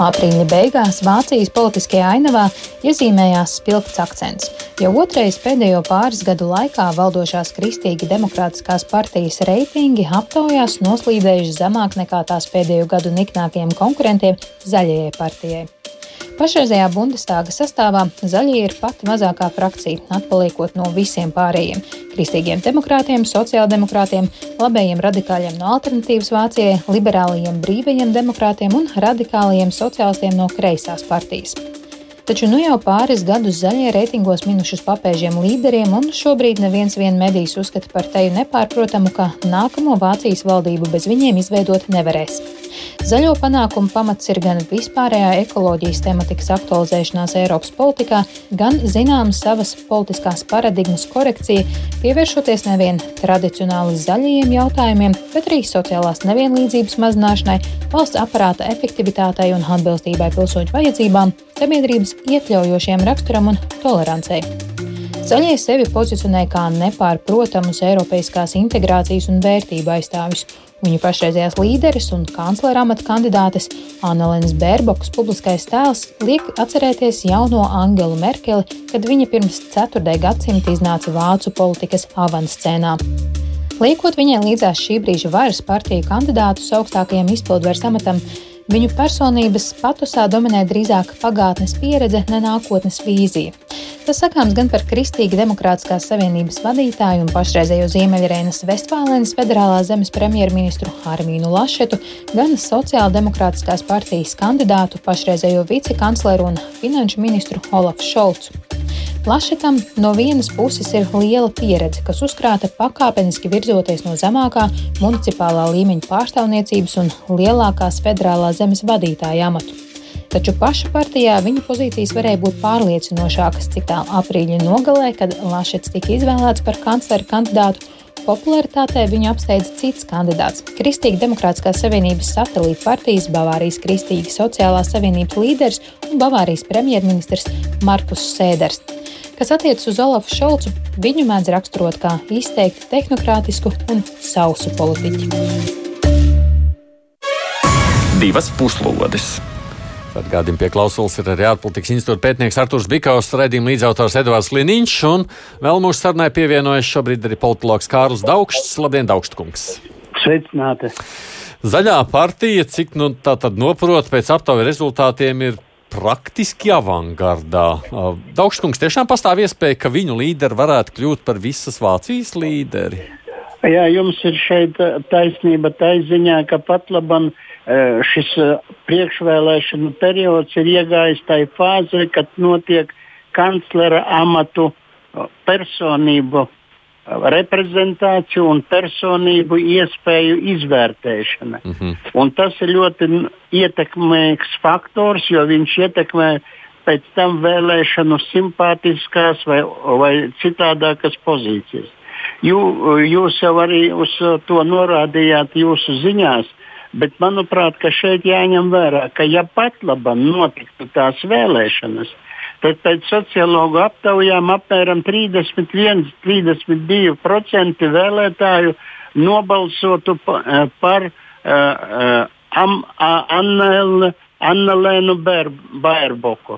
Aprīļa beigās Vācijas politiskajā ainavā iezīmējās spilgts akcents. Jau otrais pēdējo pāris gadu laikā valdošās Kristīgi demokrātiskās partijas reitingi aptaujās noslīdējuši zemāk nekā tās pēdējo gadu niknākajiem konkurentiem Zaļajai partijai. Pašreizējā Bundestāga sastāvā zaļie ir pati mazākā frakcija, atpaliekot no visiem pārējiem - kristīgiem demokrātiem, sociāldemokrātiem, labējiem radikāļiem no alternatīvas Vācijai, liberālajiem brīvajiem demokrātiem un radikālajiem sociālistiem no kreisās partijas. Taču nu jau pāris gadus zaļie reitingos minušus papēžiem līderiem, un šobrīd neviens vien medijs uzskata par teju nepārprotamu, ka nākamo Vācijas valdību bez viņiem izveidot nevarēs. Zaļo panākumu pamats ir gan vispārējā ekoloģijas tematikas aktualizēšanās Eiropas politikā, gan zināmas savas politiskās paradigmas korekcija, pievēršoties nevien tradicionāli zaļajiem jautājumiem, bet arī sociālās nevienlīdzības mazināšanai, valsts aparāta efektivitātei un atbilstībai pilsoņu vajadzībām, sabiedrības iekļaujošiem raksturam un tolerancei. Zaļie sevi pozicionē kā nepārprotamus Eiropeiskās integrācijas un vērtību aizstāvis. Viņu pašreizējās līderis un kanclera amata kandidātes Annelēnas Bērbokas publiskais tēls liek atcerēties jauno Angelu Merkeli, kad viņa pirms ceturtdē gadsimta iznāca vācu politikas avanscēnā. Liekot viņai līdzās šī brīža varas partiju kandidātus augstākajam izpildvaras amatam, Viņu personības patusā dominē drīzāk pagātnes pieredze, ne nākotnes vīzija. Tas sakāms gan par Kristīgi Demokrātiskās savienības vadītāju un pašreizējo Ziemeļrēnas Vestfālēnas federālās zemes premjerministru Armīnu Lašetu, gan Sociāldemokrātiskās partijas kandidātu pašreizējo vicekancleru un finanšu ministru Olafu Šolcu. Lašetam no vienas puses ir liela pieredze, kas uzkrāta pakāpeniski virzoties no zemākā municipālā līmeņa pārstāvniecības un lielākās federālās zemes vadītāja amatu. Taču paša partijā viņa pozīcijas varēja būt pārliecinošākas, cik tālu aprīļa nogalē, kad Lašets tika izvēlēts par kanclera kandidātu. Popularitātē viņu apsteidza cits kandidāts - Kristīga Demokrātiskās Savienības satelīta partijas Bavārijas Kristīga Sociālās Savienības līderis un Bavārijas premjerministrs Markus Sēders. Kas attiecas uz Olafu Šolcu, viņu mēdz raksturot kā izteikti tehnokrātisku un sausu politiķi.
Divas puslodes!
Atgādījumi pie klausulas ir arī ārpolitikas institūta pētnieks Artūrs Bikaus, raidījuma līdzautors Edvards Liniņš, un vēl mūsu sarunai pievienojas šobrīd arī politologs Kārls Daugšs. Labdien, Daugštkungs!
Sveicināti!
Zaļā partija, cik nu tā tad noprot pēc aptaujas rezultātiem, ir praktiski avangardā. Daugškungs tiešām pastāv iespēja, ka viņu līderi varētu kļūt par visas Vācijas līderi.
Jā, jums ir šeit taisnība tā ziņā, ka pat labam šis priekšvēlēšanu periods ir iegājis tajā fāzē, kad notiek kanclera amatu personību reprezentāciju un personību iespēju izvērtēšana. Mm -hmm. Un tas ir ļoti ietekmīgs faktors, jo viņš ietekmē pēc tam vēlēšanu simpātiskās vai, vai citādākas pozīcijas. Jū, jūs jau arī uz to norādījāt jūsu ziņās, bet manuprāt, šeit jāņem vērā, ka ja pat labam notiktu tās vēlēšanas, tad pēc sociologu aptaujām apmēram 31-32% vēlētāju nobalsotu eh, par uh, uh, Annelēnu Bērboku.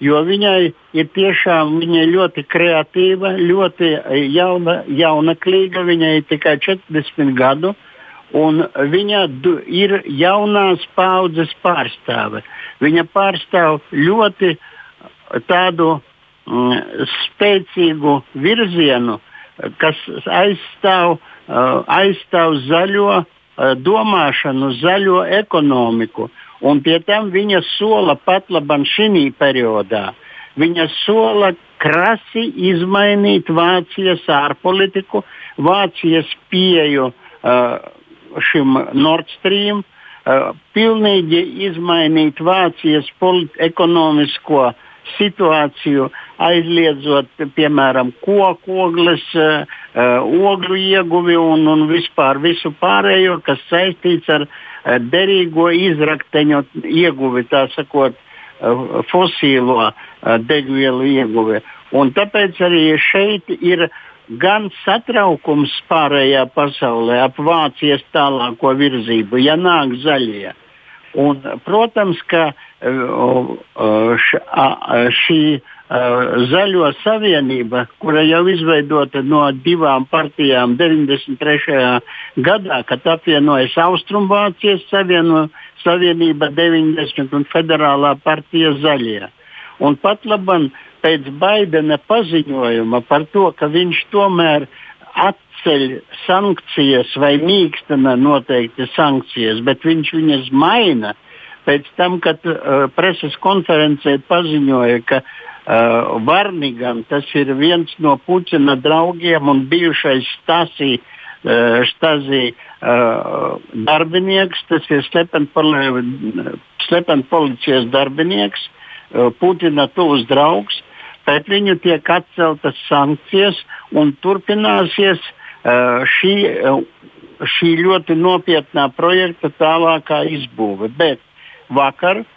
Jo viņai ir tiešām viņa ļoti kreatīva, ļoti jauna, jaunaklīga, viņai ir tikai 40 gadu, un viņa ir jaunās paudzes pārstāve. Viņa pārstāv ļoti tādu mm, spēcīgu virzienu, kas aizstāv, uh, aizstāv zaļo uh, domāšanu, zaļo ekonomiku. Un pie tam viņa sola pat labam šī periodā. Viņa sola krasi izmainīt Vācijas ārpolitiku, Vācijas pieeju uh, šim Nord Stream, uh, pilnīgi izmainīt Vācijas ekonomisko uh, situāciju, aizliedzot, piemēram, koku ogles, uh, ogļu ieguvi un, un vispār visu pārējo, kas saistīts ar uh, derīgo izrakteņu ieguvi, tā sakot, uh, fosīlo uh, degvielu ieguvi. Un tāpēc arī šeit ir gan satraukums pārējā pasaulē ap Vācijas tālāko virzību, ja nāk zaļie. Un, protams, ka šī Zaļo savienība, kura jau izveidota no divām partijām 93. gadā, kad apvienojas Austrumvācijas savieno, savienība 90 un Federālā partija Zaļie. Un pat labam pēc Baidena paziņojuma par to, ka viņš tomēr atceļ sankcijas vai mīkstina noteikti sankcijas, bet viņš viņas maina pēc tam, kad uh, preses konferencē paziņoja, ka uh, Varnigam tas ir viens no Puķina draugiem un bijušais Stasī, uh, Stasī uh, darbinieks, tas ir slepen, slepen policijas darbinieks, uh, Putina tuvs draugs. Pēc viņu tiek atceltas sankcijas un turpināsies uh, šī, šī ļoti nopietnā projekta tālākā izbūve. Bet vakar uh,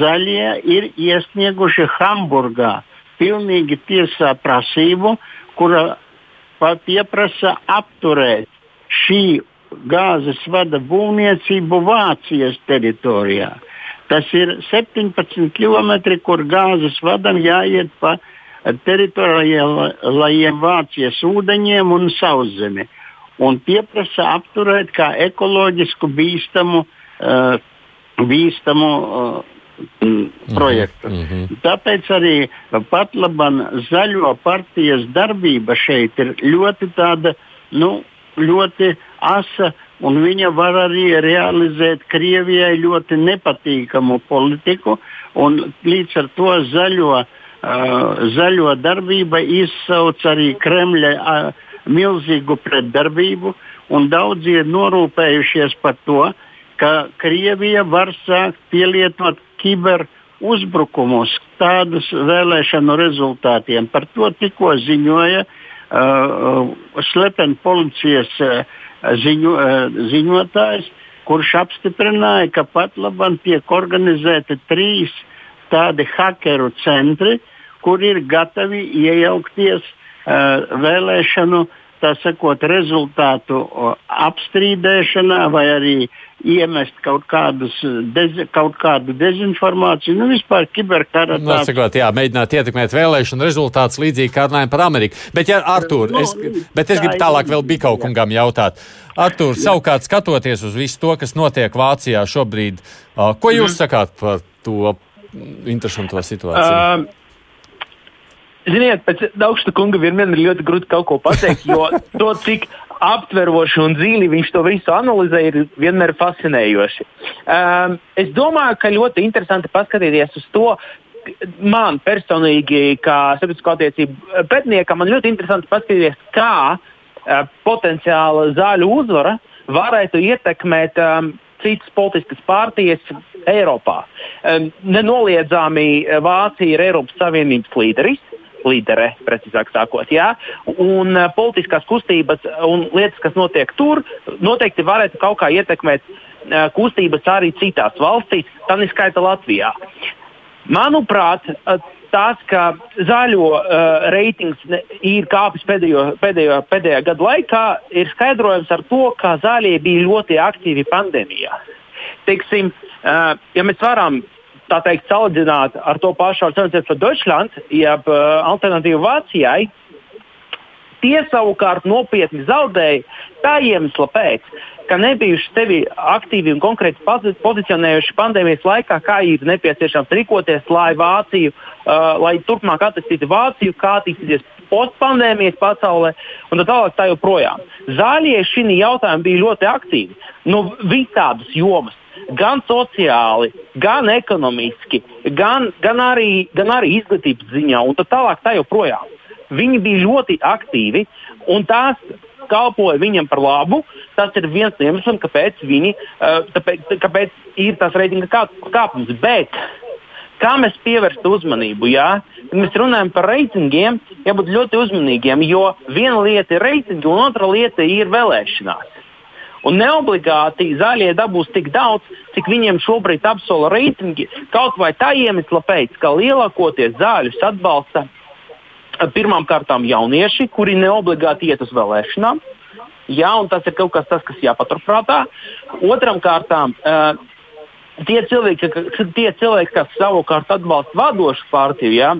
zaļie ir iesnieguši Hamburgā pilnīgi tiesā prasību, kura pieprasa apturēt šī gāzes vada būvniecību Vācijas teritorijā. Tas ir 17 km, kur gāzes vadam jāiet pa teritorijālajiem Vācijas ūdeņiem un sauszemi. Un pieprasa apturēt kā ekoloģisku bīstamu, uh, bīstamu uh, projektu. Mm -hmm. Tāpēc arī pat laban zaļo partijas darbība šeit ir ļoti tāda, nu, ļoti asa, un viņa var arī realizēt Krievijai ļoti nepatīkamu politiku, un līdz ar to zaļo, uh, zaļo darbība izsauc arī Kremļa uh, milzīgu pretdarbību, un daudzi ir norūpējušies par to, ka Krievija var sākt pielietot kiber uzbrukumus tādus vēlēšanu rezultātiem. Par to tikko ziņoja uh, slepeni policijas uh, ziņo, uh, ziņotājs, kurš apstiprināja, ka pat labam tiek organizēti trīs tādi hakeru centri, kur ir gatavi iejaukties uh, vēlēšanu tā sakot, rezultātu apstrīdēšanā vai arī iemest kaut, kādus, dez, kaut kādu dezinformāciju. Nu, vispār kiberkara
nu, sakot, jā, mēģināt ietekmēt vēlēšanu rezultātus līdzīgi kā runājam par Ameriku. Bet, ja, Artur,
nu,
es, bet es gribu tālāk vēl Bikaukungam jautāt. Artur, savukārt skatoties uz visu to, kas notiek Vācijā šobrīd, ko jūs mm. sakāt par to interesanto situāciju? Uh,
Ziniet, pēc augsta kunga vienmēr ir ļoti grūti kaut ko pateikt, jo to, cik aptveroši un dziļi viņš to visu analizē, ir vienmēr fascinējoši. Um, es domāju, ka ļoti interesanti paskatīties uz to, man personīgi, kā sabiedrisko attiecību pētniekam, man ļoti interesanti paskatīties, kā uh, potenciāla zāļu uzvara varētu ietekmēt um, citas politiskas partijas Eiropā. Um, nenoliedzami Vācija ir Eiropas Savienības līderis līdere, precīzāk sakot. Jā? Un uh, politiskās kustības un lietas, kas notiek tur, noteikti varētu kaut kā ietekmēt uh, kustības arī citās valstīs, tā neskaita Latvijā. Manuprāt, uh, tas, ka zaļo uh, reitings ir kāpis pēdējo, pēdējo, pēdējā gada laikā, ir skaidrojams ar to, ka zaļie bija ļoti aktīvi pandēmijā. Teiksim, uh, ja mēs varam tā teikt, salīdzināt ar to pašu Alternative for Deutschland, jeb uh, alternatīvu Vācijai, tie savukārt nopietni zaudēja tā iemesla pēc, ka nebijuši sevi aktīvi un konkrēti pozicionējuši pandēmijas laikā, kā ir nepieciešams rīkoties, lai Vāciju, uh, lai turpmāk attīstītu Vāciju, kā attīstīties postpandēmijas pasaulē un tā tālāk tā joprojām. Zaļie šī jautājuma bija ļoti aktīvi no nu, visādas jomas gan sociāli, gan ekonomiski, gan, gan, arī, gan arī izglītības ziņā, un tā tālāk tā joprojām. Viņi bija ļoti aktīvi, un tās kalpoja viņam par labu. Tas ir viens no iemesliem, kāpēc, viņi, eh, tāpēc, kāpēc ir tas reitinga kāpums. Bet kā mēs pievērstu uzmanību? Jā? Kad mēs runājam par reitingiem, jābūt ļoti uzmanīgiem, jo viena lieta ir reitingi, un otra lieta ir vēlēšanās. Un neobligāti zaļie dabūs tik daudz, cik viņiem šobrīd apsola reitingi, kaut vai tā iemesla pēc, ka lielākoties zāļus atbalsta eh, pirmām kārtām jaunieši, kuri neobligāti iet uz vēlēšanām. Jā, un tas ir kaut kas tāds, kas jāpaturprātā. Otram kārtām, uh, tie, cilvēki, tie cilvēki, kas savukārt atbalsta vadošu partiju, jā,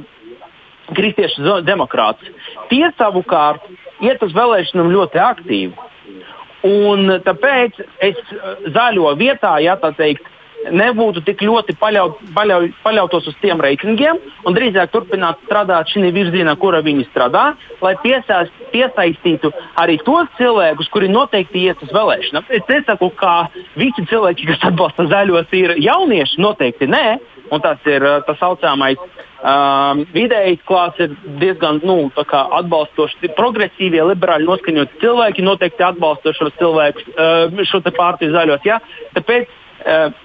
kristiešu demokrātus, tie savukārt iet uz vēlēšanām ļoti aktīvi. Un tāpēc es eh, zaļo vietā, ja tā teikt, nebūtu tik ļoti paļaut, paļauj, paļautos uz tiem reitingiem un drīzāk turpināt strādāt šajā virzienā, kura viņi strādā, lai piesaist, piesaistītu arī tos cilvēkus, kuri noteikti ies uz vēlēšanām. Es nesaku, ka visi cilvēki, kas atbalsta zaļos, ir jaunieši, noteikti nē, un tas ir eh, tas saucamais Um, vidējais klāsts ir diezgan nu, atbalstošs. Progresīvie, liberāli noskaņoti cilvēki noteikti atbalsta šos cilvēkus, uh, šo partiju zaļos. Ja? Tāpēc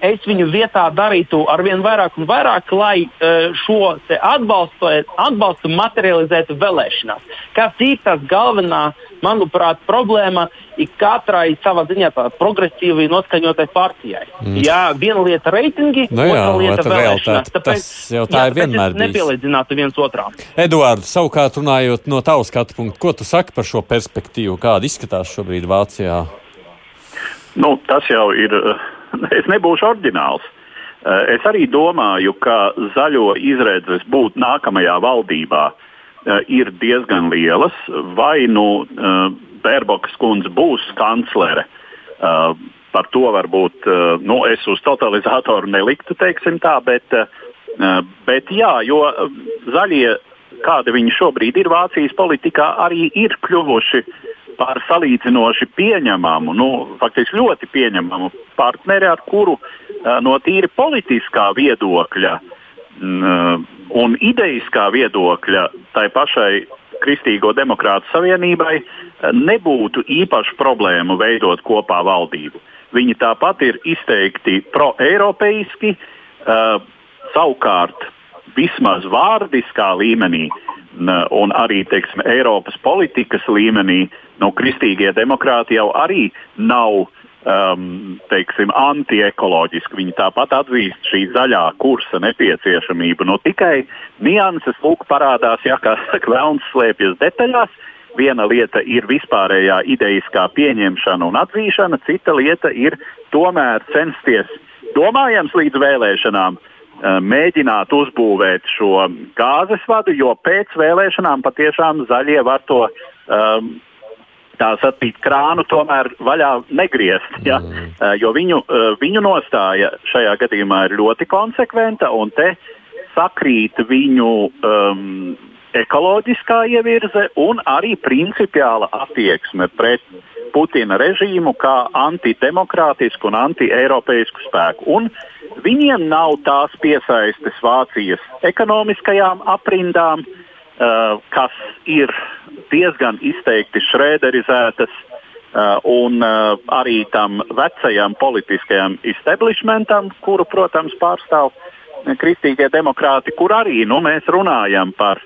es viņu vietā darītu ar vien vairāk un vairāk, lai uh, šo atbalstu, atbalstu materializētu vēlēšanās. Kas ir tas galvenā, manuprāt, problēma ir katrai savā ziņā progresīvi noskaņotai partijai. Mm. Jā, viena lieta ir reitingi,
nu jā,
otra lieta ir vēlēšanās.
Tāpēc, tas jau tā jā, ir vienmēr.
Nepielīdzinātu viens otram.
Eduards, savukārt runājot no tavas skatu punkta, ko tu saki par šo perspektīvu? Kāda izskatās šobrīd Vācijā?
Nu, tas jau ir. Es nebūšu oriģināls. Eh, es arī domāju, ka zaļo izredzes būt nākamajā valdībā eh, ir diezgan lielas. Vai nu eh, Bērbokas kundze būs kanclere. Uh, par to varbūt uh, nu, es uz totalizatoru neliktu, teiksim tā, bet, uh, bet jā, jo zaļie, kādi viņi šobrīd ir Vācijas politikā, arī ir kļuvuši par salīdzinoši pieņemamu, nu, faktiski ļoti pieņemamu partneri, ar kuru no tīri politiskā viedokļa un idejiskā viedokļa tai pašai Kristīgo demokrātu savienībai uh, nebūtu īpašu problēmu veidot kopā valdību. Viņi tāpat ir izteikti pro-eiropeiski, uh, savukārt vismaz vārdiskā līmenī un arī teiksim, Eiropas politikas līmenī no kristīgie demokrāti jau arī nav um, teiksim, antiekoloģiski. Viņi tāpat atzīst šī zaļā kursa nepieciešamību. Nu, tikai nianses lūk parādās, ja kā saka, vēlns slēpjas detaļās. Viena lieta ir vispārējā idejiskā pieņemšana un atzīšana, cita lieta ir tomēr censties, domājams, līdz vēlēšanām uh, mēģināt uzbūvēt šo gāzes vadu, jo pēc vēlēšanām patiešām zaļie var to um, tā sacīt, krānu tomēr vaļā negriezt. Ja? Mm. Uh, jo viņu, uh, viņu nostāja šajā gadījumā ir ļoti konsekventa un te sakrīt viņu um, ekoloģiskā ievirze un arī principiāla attieksme pret Putina režīmu kā antidemokrātisku un antieiropeisku spēku. Un viņiem nav tās piesaistes Vācijas ekonomiskajām aprindām, uh, kas ir diezgan izteikti šrēderizētas. Uh, un uh, arī tam vecajam politiskajam establishmentam, kuru, protams, pārstāv kristīgie demokrāti, kur arī nu, mēs runājam par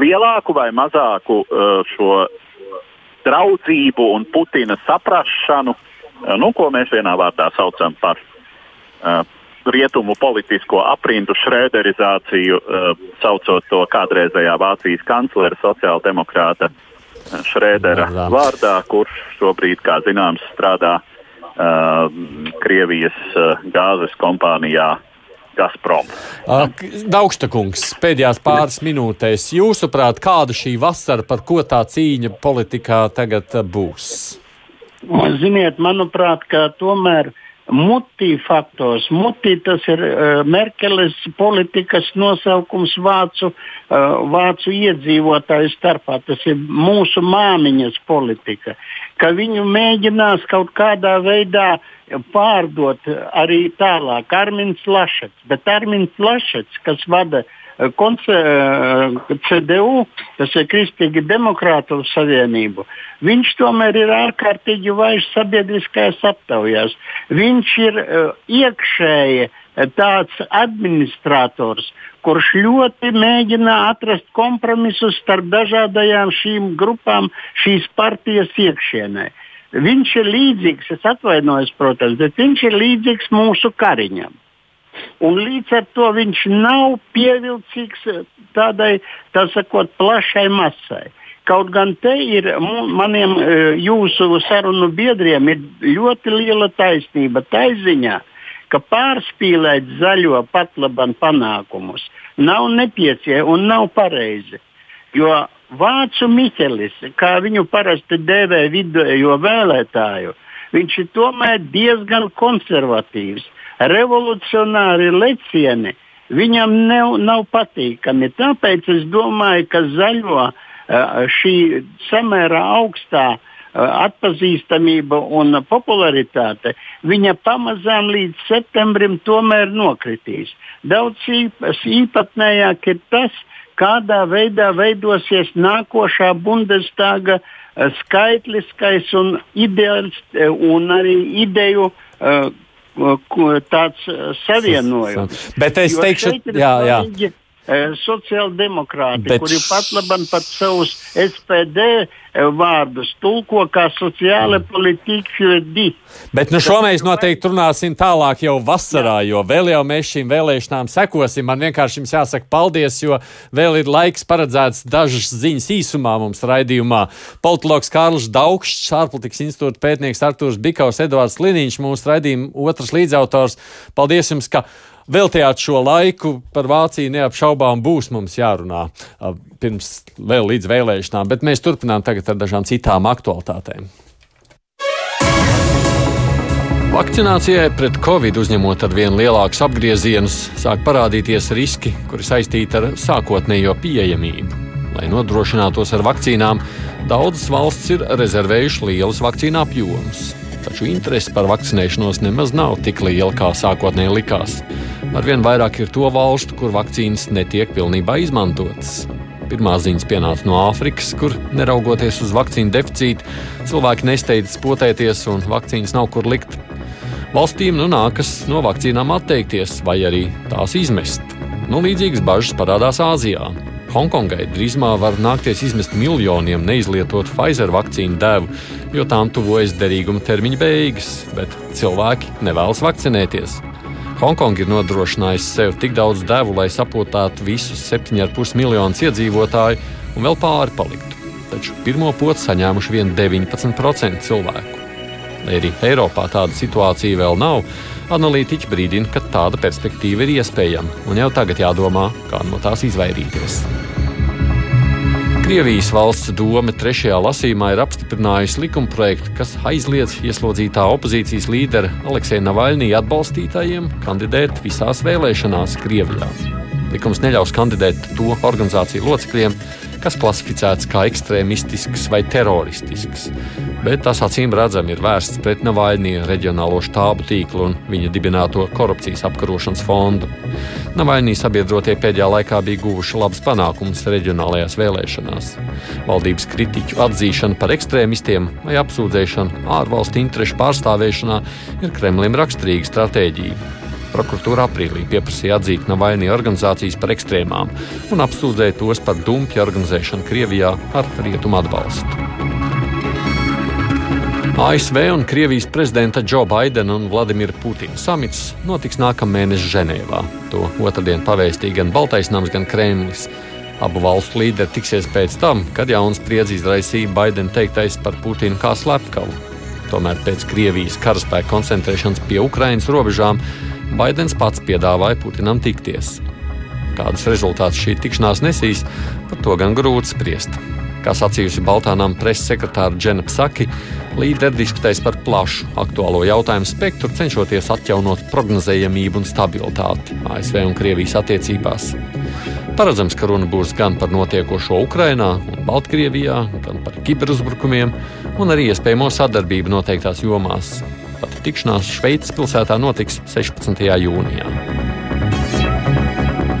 lielāku vai mazāku uh, šo draudzību un Putina saprašanu, uh, nu, ko mēs vienā vārdā saucam par uh, rietumu politisko aprindu šrēderizāciju, saucot to kādreizējā Vācijas kanclera sociāldemokrāta Šrēdera vārdā, kurš šobrīd, kā zināms, strādā uh, Krievijas uh, gāzes kompānijā Gazprom.
Daugštakungs, pēdējās pāris minūtēs, jūsuprāt, kāda šī vasara, par ko tā cīņa politikā tagad būs?
Ziniet, manuprāt, ka tomēr mutī faktors. Mutī tas ir uh, Merkeles politikas nosaukums vācu, uh, vācu iedzīvotāju starpā. Tas ir mūsu māmiņas politika. Ka viņu mēģinās kaut kādā veidā uh, pārdot arī tālāk Armins Lašets. Bet Armins Lašets, kas vada eh, CDU, tas ir Kristīgi demokrātu savienību, viņš tomēr ir ārkārtīgi vājš sabiedriskajās aptaujās. Viņš ir uh, iekšēji tāds administrators, kurš ļoti mēģina atrast kompromisus starp dažādajām šīm grupām, šīs partijas iekšienē. Viņš ir līdzīgs, es atvainojos, protams, bet viņš ir līdzīgs mūsu kariņam. Un līdz ar to viņš nav pievilcīgs tādai, tā sakot, plašai masai. Kaut gan te ir maniem e, jūsu sarunu biedriem ļoti liela taisnība tā ziņā, ka pārspīlēt zaļo patlaban panākumus nav nepieciešams un nav pareizi. Jo Vācu Miķelis, kā viņu parasti dēvē vidējo vēlētāju, viņš ir tomēr diezgan konservatīvs. Revolucionāri lecieni viņam nav, nav patīkami. Tāpēc es domāju, ka zaļo šī samērā augstā atpazīstamība un popularitāte, viņa pamazām līdz septembrim tomēr nokritīs. Daudz īpatnējāk ir tas, kādā veidā veidosies nākošā Bundestāga eh, skaitliskais un, ideāls, eh, un arī ideju uh, tāds savienojums.
Bet es teikšu, jā, jā. Svarīgi,
sociāldemokrāti, Bet... kuri pat labam pat savus SPD vārdus tulko kā sociāla politika.
Bet nu šo mēs noteikti runāsim tālāk jau vasarā, jo vēl jau mēs šīm vēlēšanām sekosim. Man vienkārši jums jāsaka paldies, jo vēl ir laiks paredzēts dažas ziņas īsumā mums raidījumā. Politologs Kārlis Daugšs, ārpolitikas institūta pētnieks Artūrs Bikaus, Edvards Liniņš, mūsu raidījuma otrs līdzautors. Paldies jums, ka veltījāt šo laiku par Vāciju neapšaubām būs mums jārunā pirms vēl līdz vēlēšanām, bet mēs turpinām tagad ar dažām citām aktualitātēm. Vakcinācijai pret covid uzņemot ar vien lielākus apgriezienus, sāk parādīties riski, kuri saistīti ar sākotnējo pieejamību. Lai nodrošinātos ar vakcīnām, daudzas valsts ir rezervējušas lielus vakcīnu apjomus taču interese par vakcinēšanos nemaz nav tik liela, kā sākotnēji likās. Arvien vairāk ir to valstu, kur vakcīnas netiek pilnībā izmantotas. Pirmā ziņas pienāca no Āfrikas, kur, neraugoties uz vakcīnu deficītu, cilvēki nesteidzas potēties un vakcīnas nav kur likt. Valstīm nu nākas no vakcīnām atteikties vai arī tās izmest. Nu, līdzīgas bažas parādās Āzijā. Hongkongai drīzumā var nākties izmest miljoniem neizlietotu Pfizer vakcīnu devu, jo tām tuvojas derīguma termiņa beigas, bet cilvēki nevēlas vakcinēties. Hongkonga ir nodrošinājusi sev tik daudz devu, lai sapotātu visus 7,5 miljonus iedzīvotāju un vēl pāri paliktu. Taču pirmo potu saņēmuši vien 19% cilvēku. Lai arī Eiropā tāda situācija vēl nav, Analītiķi brīdina, ka tāda perspektīva ir iespējama, un jau tagad jādomā, kā no tās izvairīties. Krievijas valsts doma trešajā lasījumā ir apstiprinājusi likumprojektu, kas aizliedz ieslodzītā opozīcijas līdera Aleksēna Navaļnija atbalstītājiem kandidēt visās vēlēšanās Krievijā. Likums neļaus kandidēt to organizāciju locekļiem, kas klasificēts kā ekstrēmistisks vai teroristisks. Bet tas acīm redzami ir vērsts pret Navaļņa reģionālo štābu tīklu un viņa dibināto korupcijas apkarošanas fondu. Navaļņī sabiedrotie pēdējā laikā bija guvuši labus panākumus reģionālajās vēlēšanās. Valdības kritiķu atzīšana par ekstrēmistiem vai apsūdzēšana ārvalstu interešu pārstāvēšanā ir Kremlim raksturīga stratēģija. Prokuratūra aprīlī pieprasīja atzīt Navaļņu organizācijas par ekstrēmām un apsūdzēja tos par dumpju organizēšanu Krievijā ar rietumu atbalstu. ASV un Krievijas prezidenta Džo Baidena un Vladimira Putina samits notiks nākamnedēļ Ženēvā. To otrdien pavēstīja gan Baltais nams, gan Kremlis. Abu valstu līderi tiksies pēc tam, kad jauns spriedzi izraisīja Baidena teiktais par Putinu kā slepkavu. Tomēr pēc Krievijas karaspēka koncentrēšanas pie Ukrainas robežām Baidens pats piedāvāja Putinam tikties. Kādus rezultātus šī tikšanās nesīs, par to gan grūti spriest. Kā sacījusi Baltānām preses sekretāra Džena Psaki, līderi diskutēs par plašu aktuālo jautājumu spektru, cenšoties atjaunot prognozējamību un stabilitāti ASV un Krievijas attiecībās. Paredzams, ka runa būs gan par notiekošo Ukrajinā un Baltkrievijā, gan par kiberuzbrukumiem un arī iespējamo sadarbību noteiktās jomās, Pati tikšanās Šveices pilsētā notiks 16. jūnijā.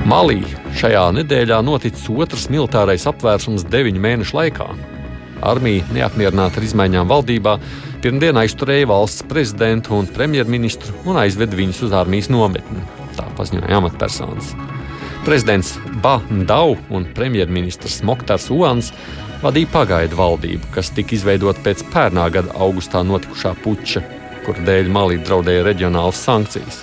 Malī šajā nedēļā noticis otrs militārais apvērsums deviņu mēnešu laikā. Armija, neapmierināta ar izmaiņām valdībā, pirmdien aizturēja valsts prezidentu un premjerministru un aizveda viņus uz armijas nometni. Tā paziņoja amatpersonas. Prezidents Bahndau un premjerministrs Moktārs Uans vadīja pagaidu valdību, kas tika izveidota pēc pērnā gada augustā notikušā puča kura dēļ Malī draudēja reģionālas sankcijas.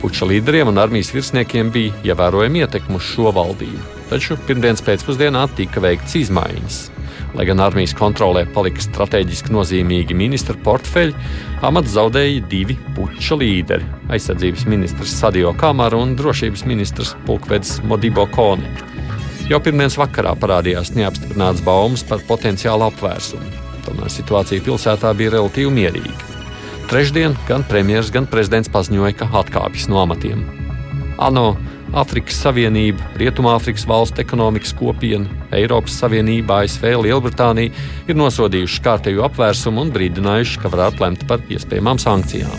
Puča līderiem un armijas virsniekiem bija ievērojama ietekme uz šo valdību, taču pirmdienas pēcpusdienā tika veikts izmaiņas. Lai gan armijas kontrolē palika strateģiski nozīmīgi ministra portfeļi, amats zaudēja divi puča līderi - aizsardzības ministrs Sadio Kamara un drošības ministrs Pulkvedis Modibo Kone. Jau pirmdienas vakarā parādījās neapstiprināts baumas par potenciālu apvērsumu. Tomēr situācija pilsētā bija relatīvi mierīga. Trešdien gan premjerministrs, gan prezidents paziņoja, ka atkāpjas no amatiem. ANO, Afrikas Savienība, Rietumāfrikas valstu ekonomikas kopiena, Eiropas Savienība, ASV, Lielbritānija ir nosodījušas kārtējo apvērsumu un brīdinājuši, ka varētu lemt par iespējamām sankcijām.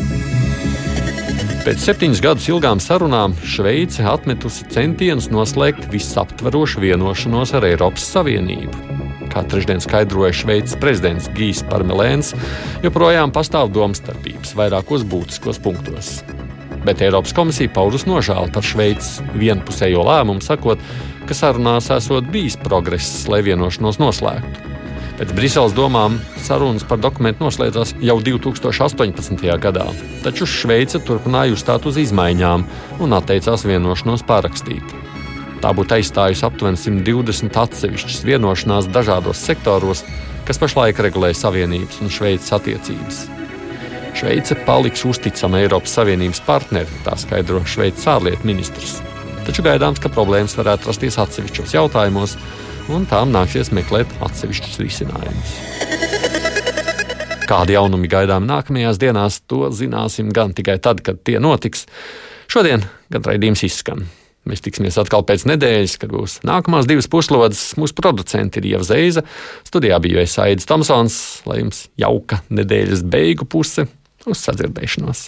Pēc septiņus gadus ilgām sarunām Šveice atmetusi centienus noslēgt visaptverošu vienošanos ar Eiropas Savienību. Kā trešdien skaidroja Šveices prezidents Gijs Parmelēns, joprojām pastāv domstarpības vairākos būtiskos punktos. Bet Eiropas komisija paužus nožēlu par Šveices vienpusējo lēmumu, sakot, ka sarunās esot bijis progress, lai vienošanos noslēgtu. Pēc Briseles domām sarunas par dokumentu noslēdzās jau 2018. gadā, taču Šveice turpināja uzstāt uz izmaiņām un atteicās vienošanos parakstīt. Tā būtu aizstājusi aptuveni 120 atsevišķas vienošanās dažādos sektoros, kas pašlaik regulē Savienības un Šveices attiecības. Šveice paliks uzticama Eiropas Savienības partneri, tā skaidro Šveices ārlietu ministrs. Taču gaidāms, ka problēmas varētu rasties atsevišķos jautājumos, un tām nāksies meklēt atsevišķus risinājumus. Kādi jaunumi gaidām nākamajās dienās, to zināsim gan tikai tad, kad tie notiks. Šodien gan raidījums izskan. Mēs tiksimies atkal pēc nedēļas, kad būs nākamās divas puslodes. Mūsu producenti ir Ieva Zeiza, studijā bija Aits Tomsons. Lai jums jauka nedēļas beigu puse, uz sadzirdēšanos!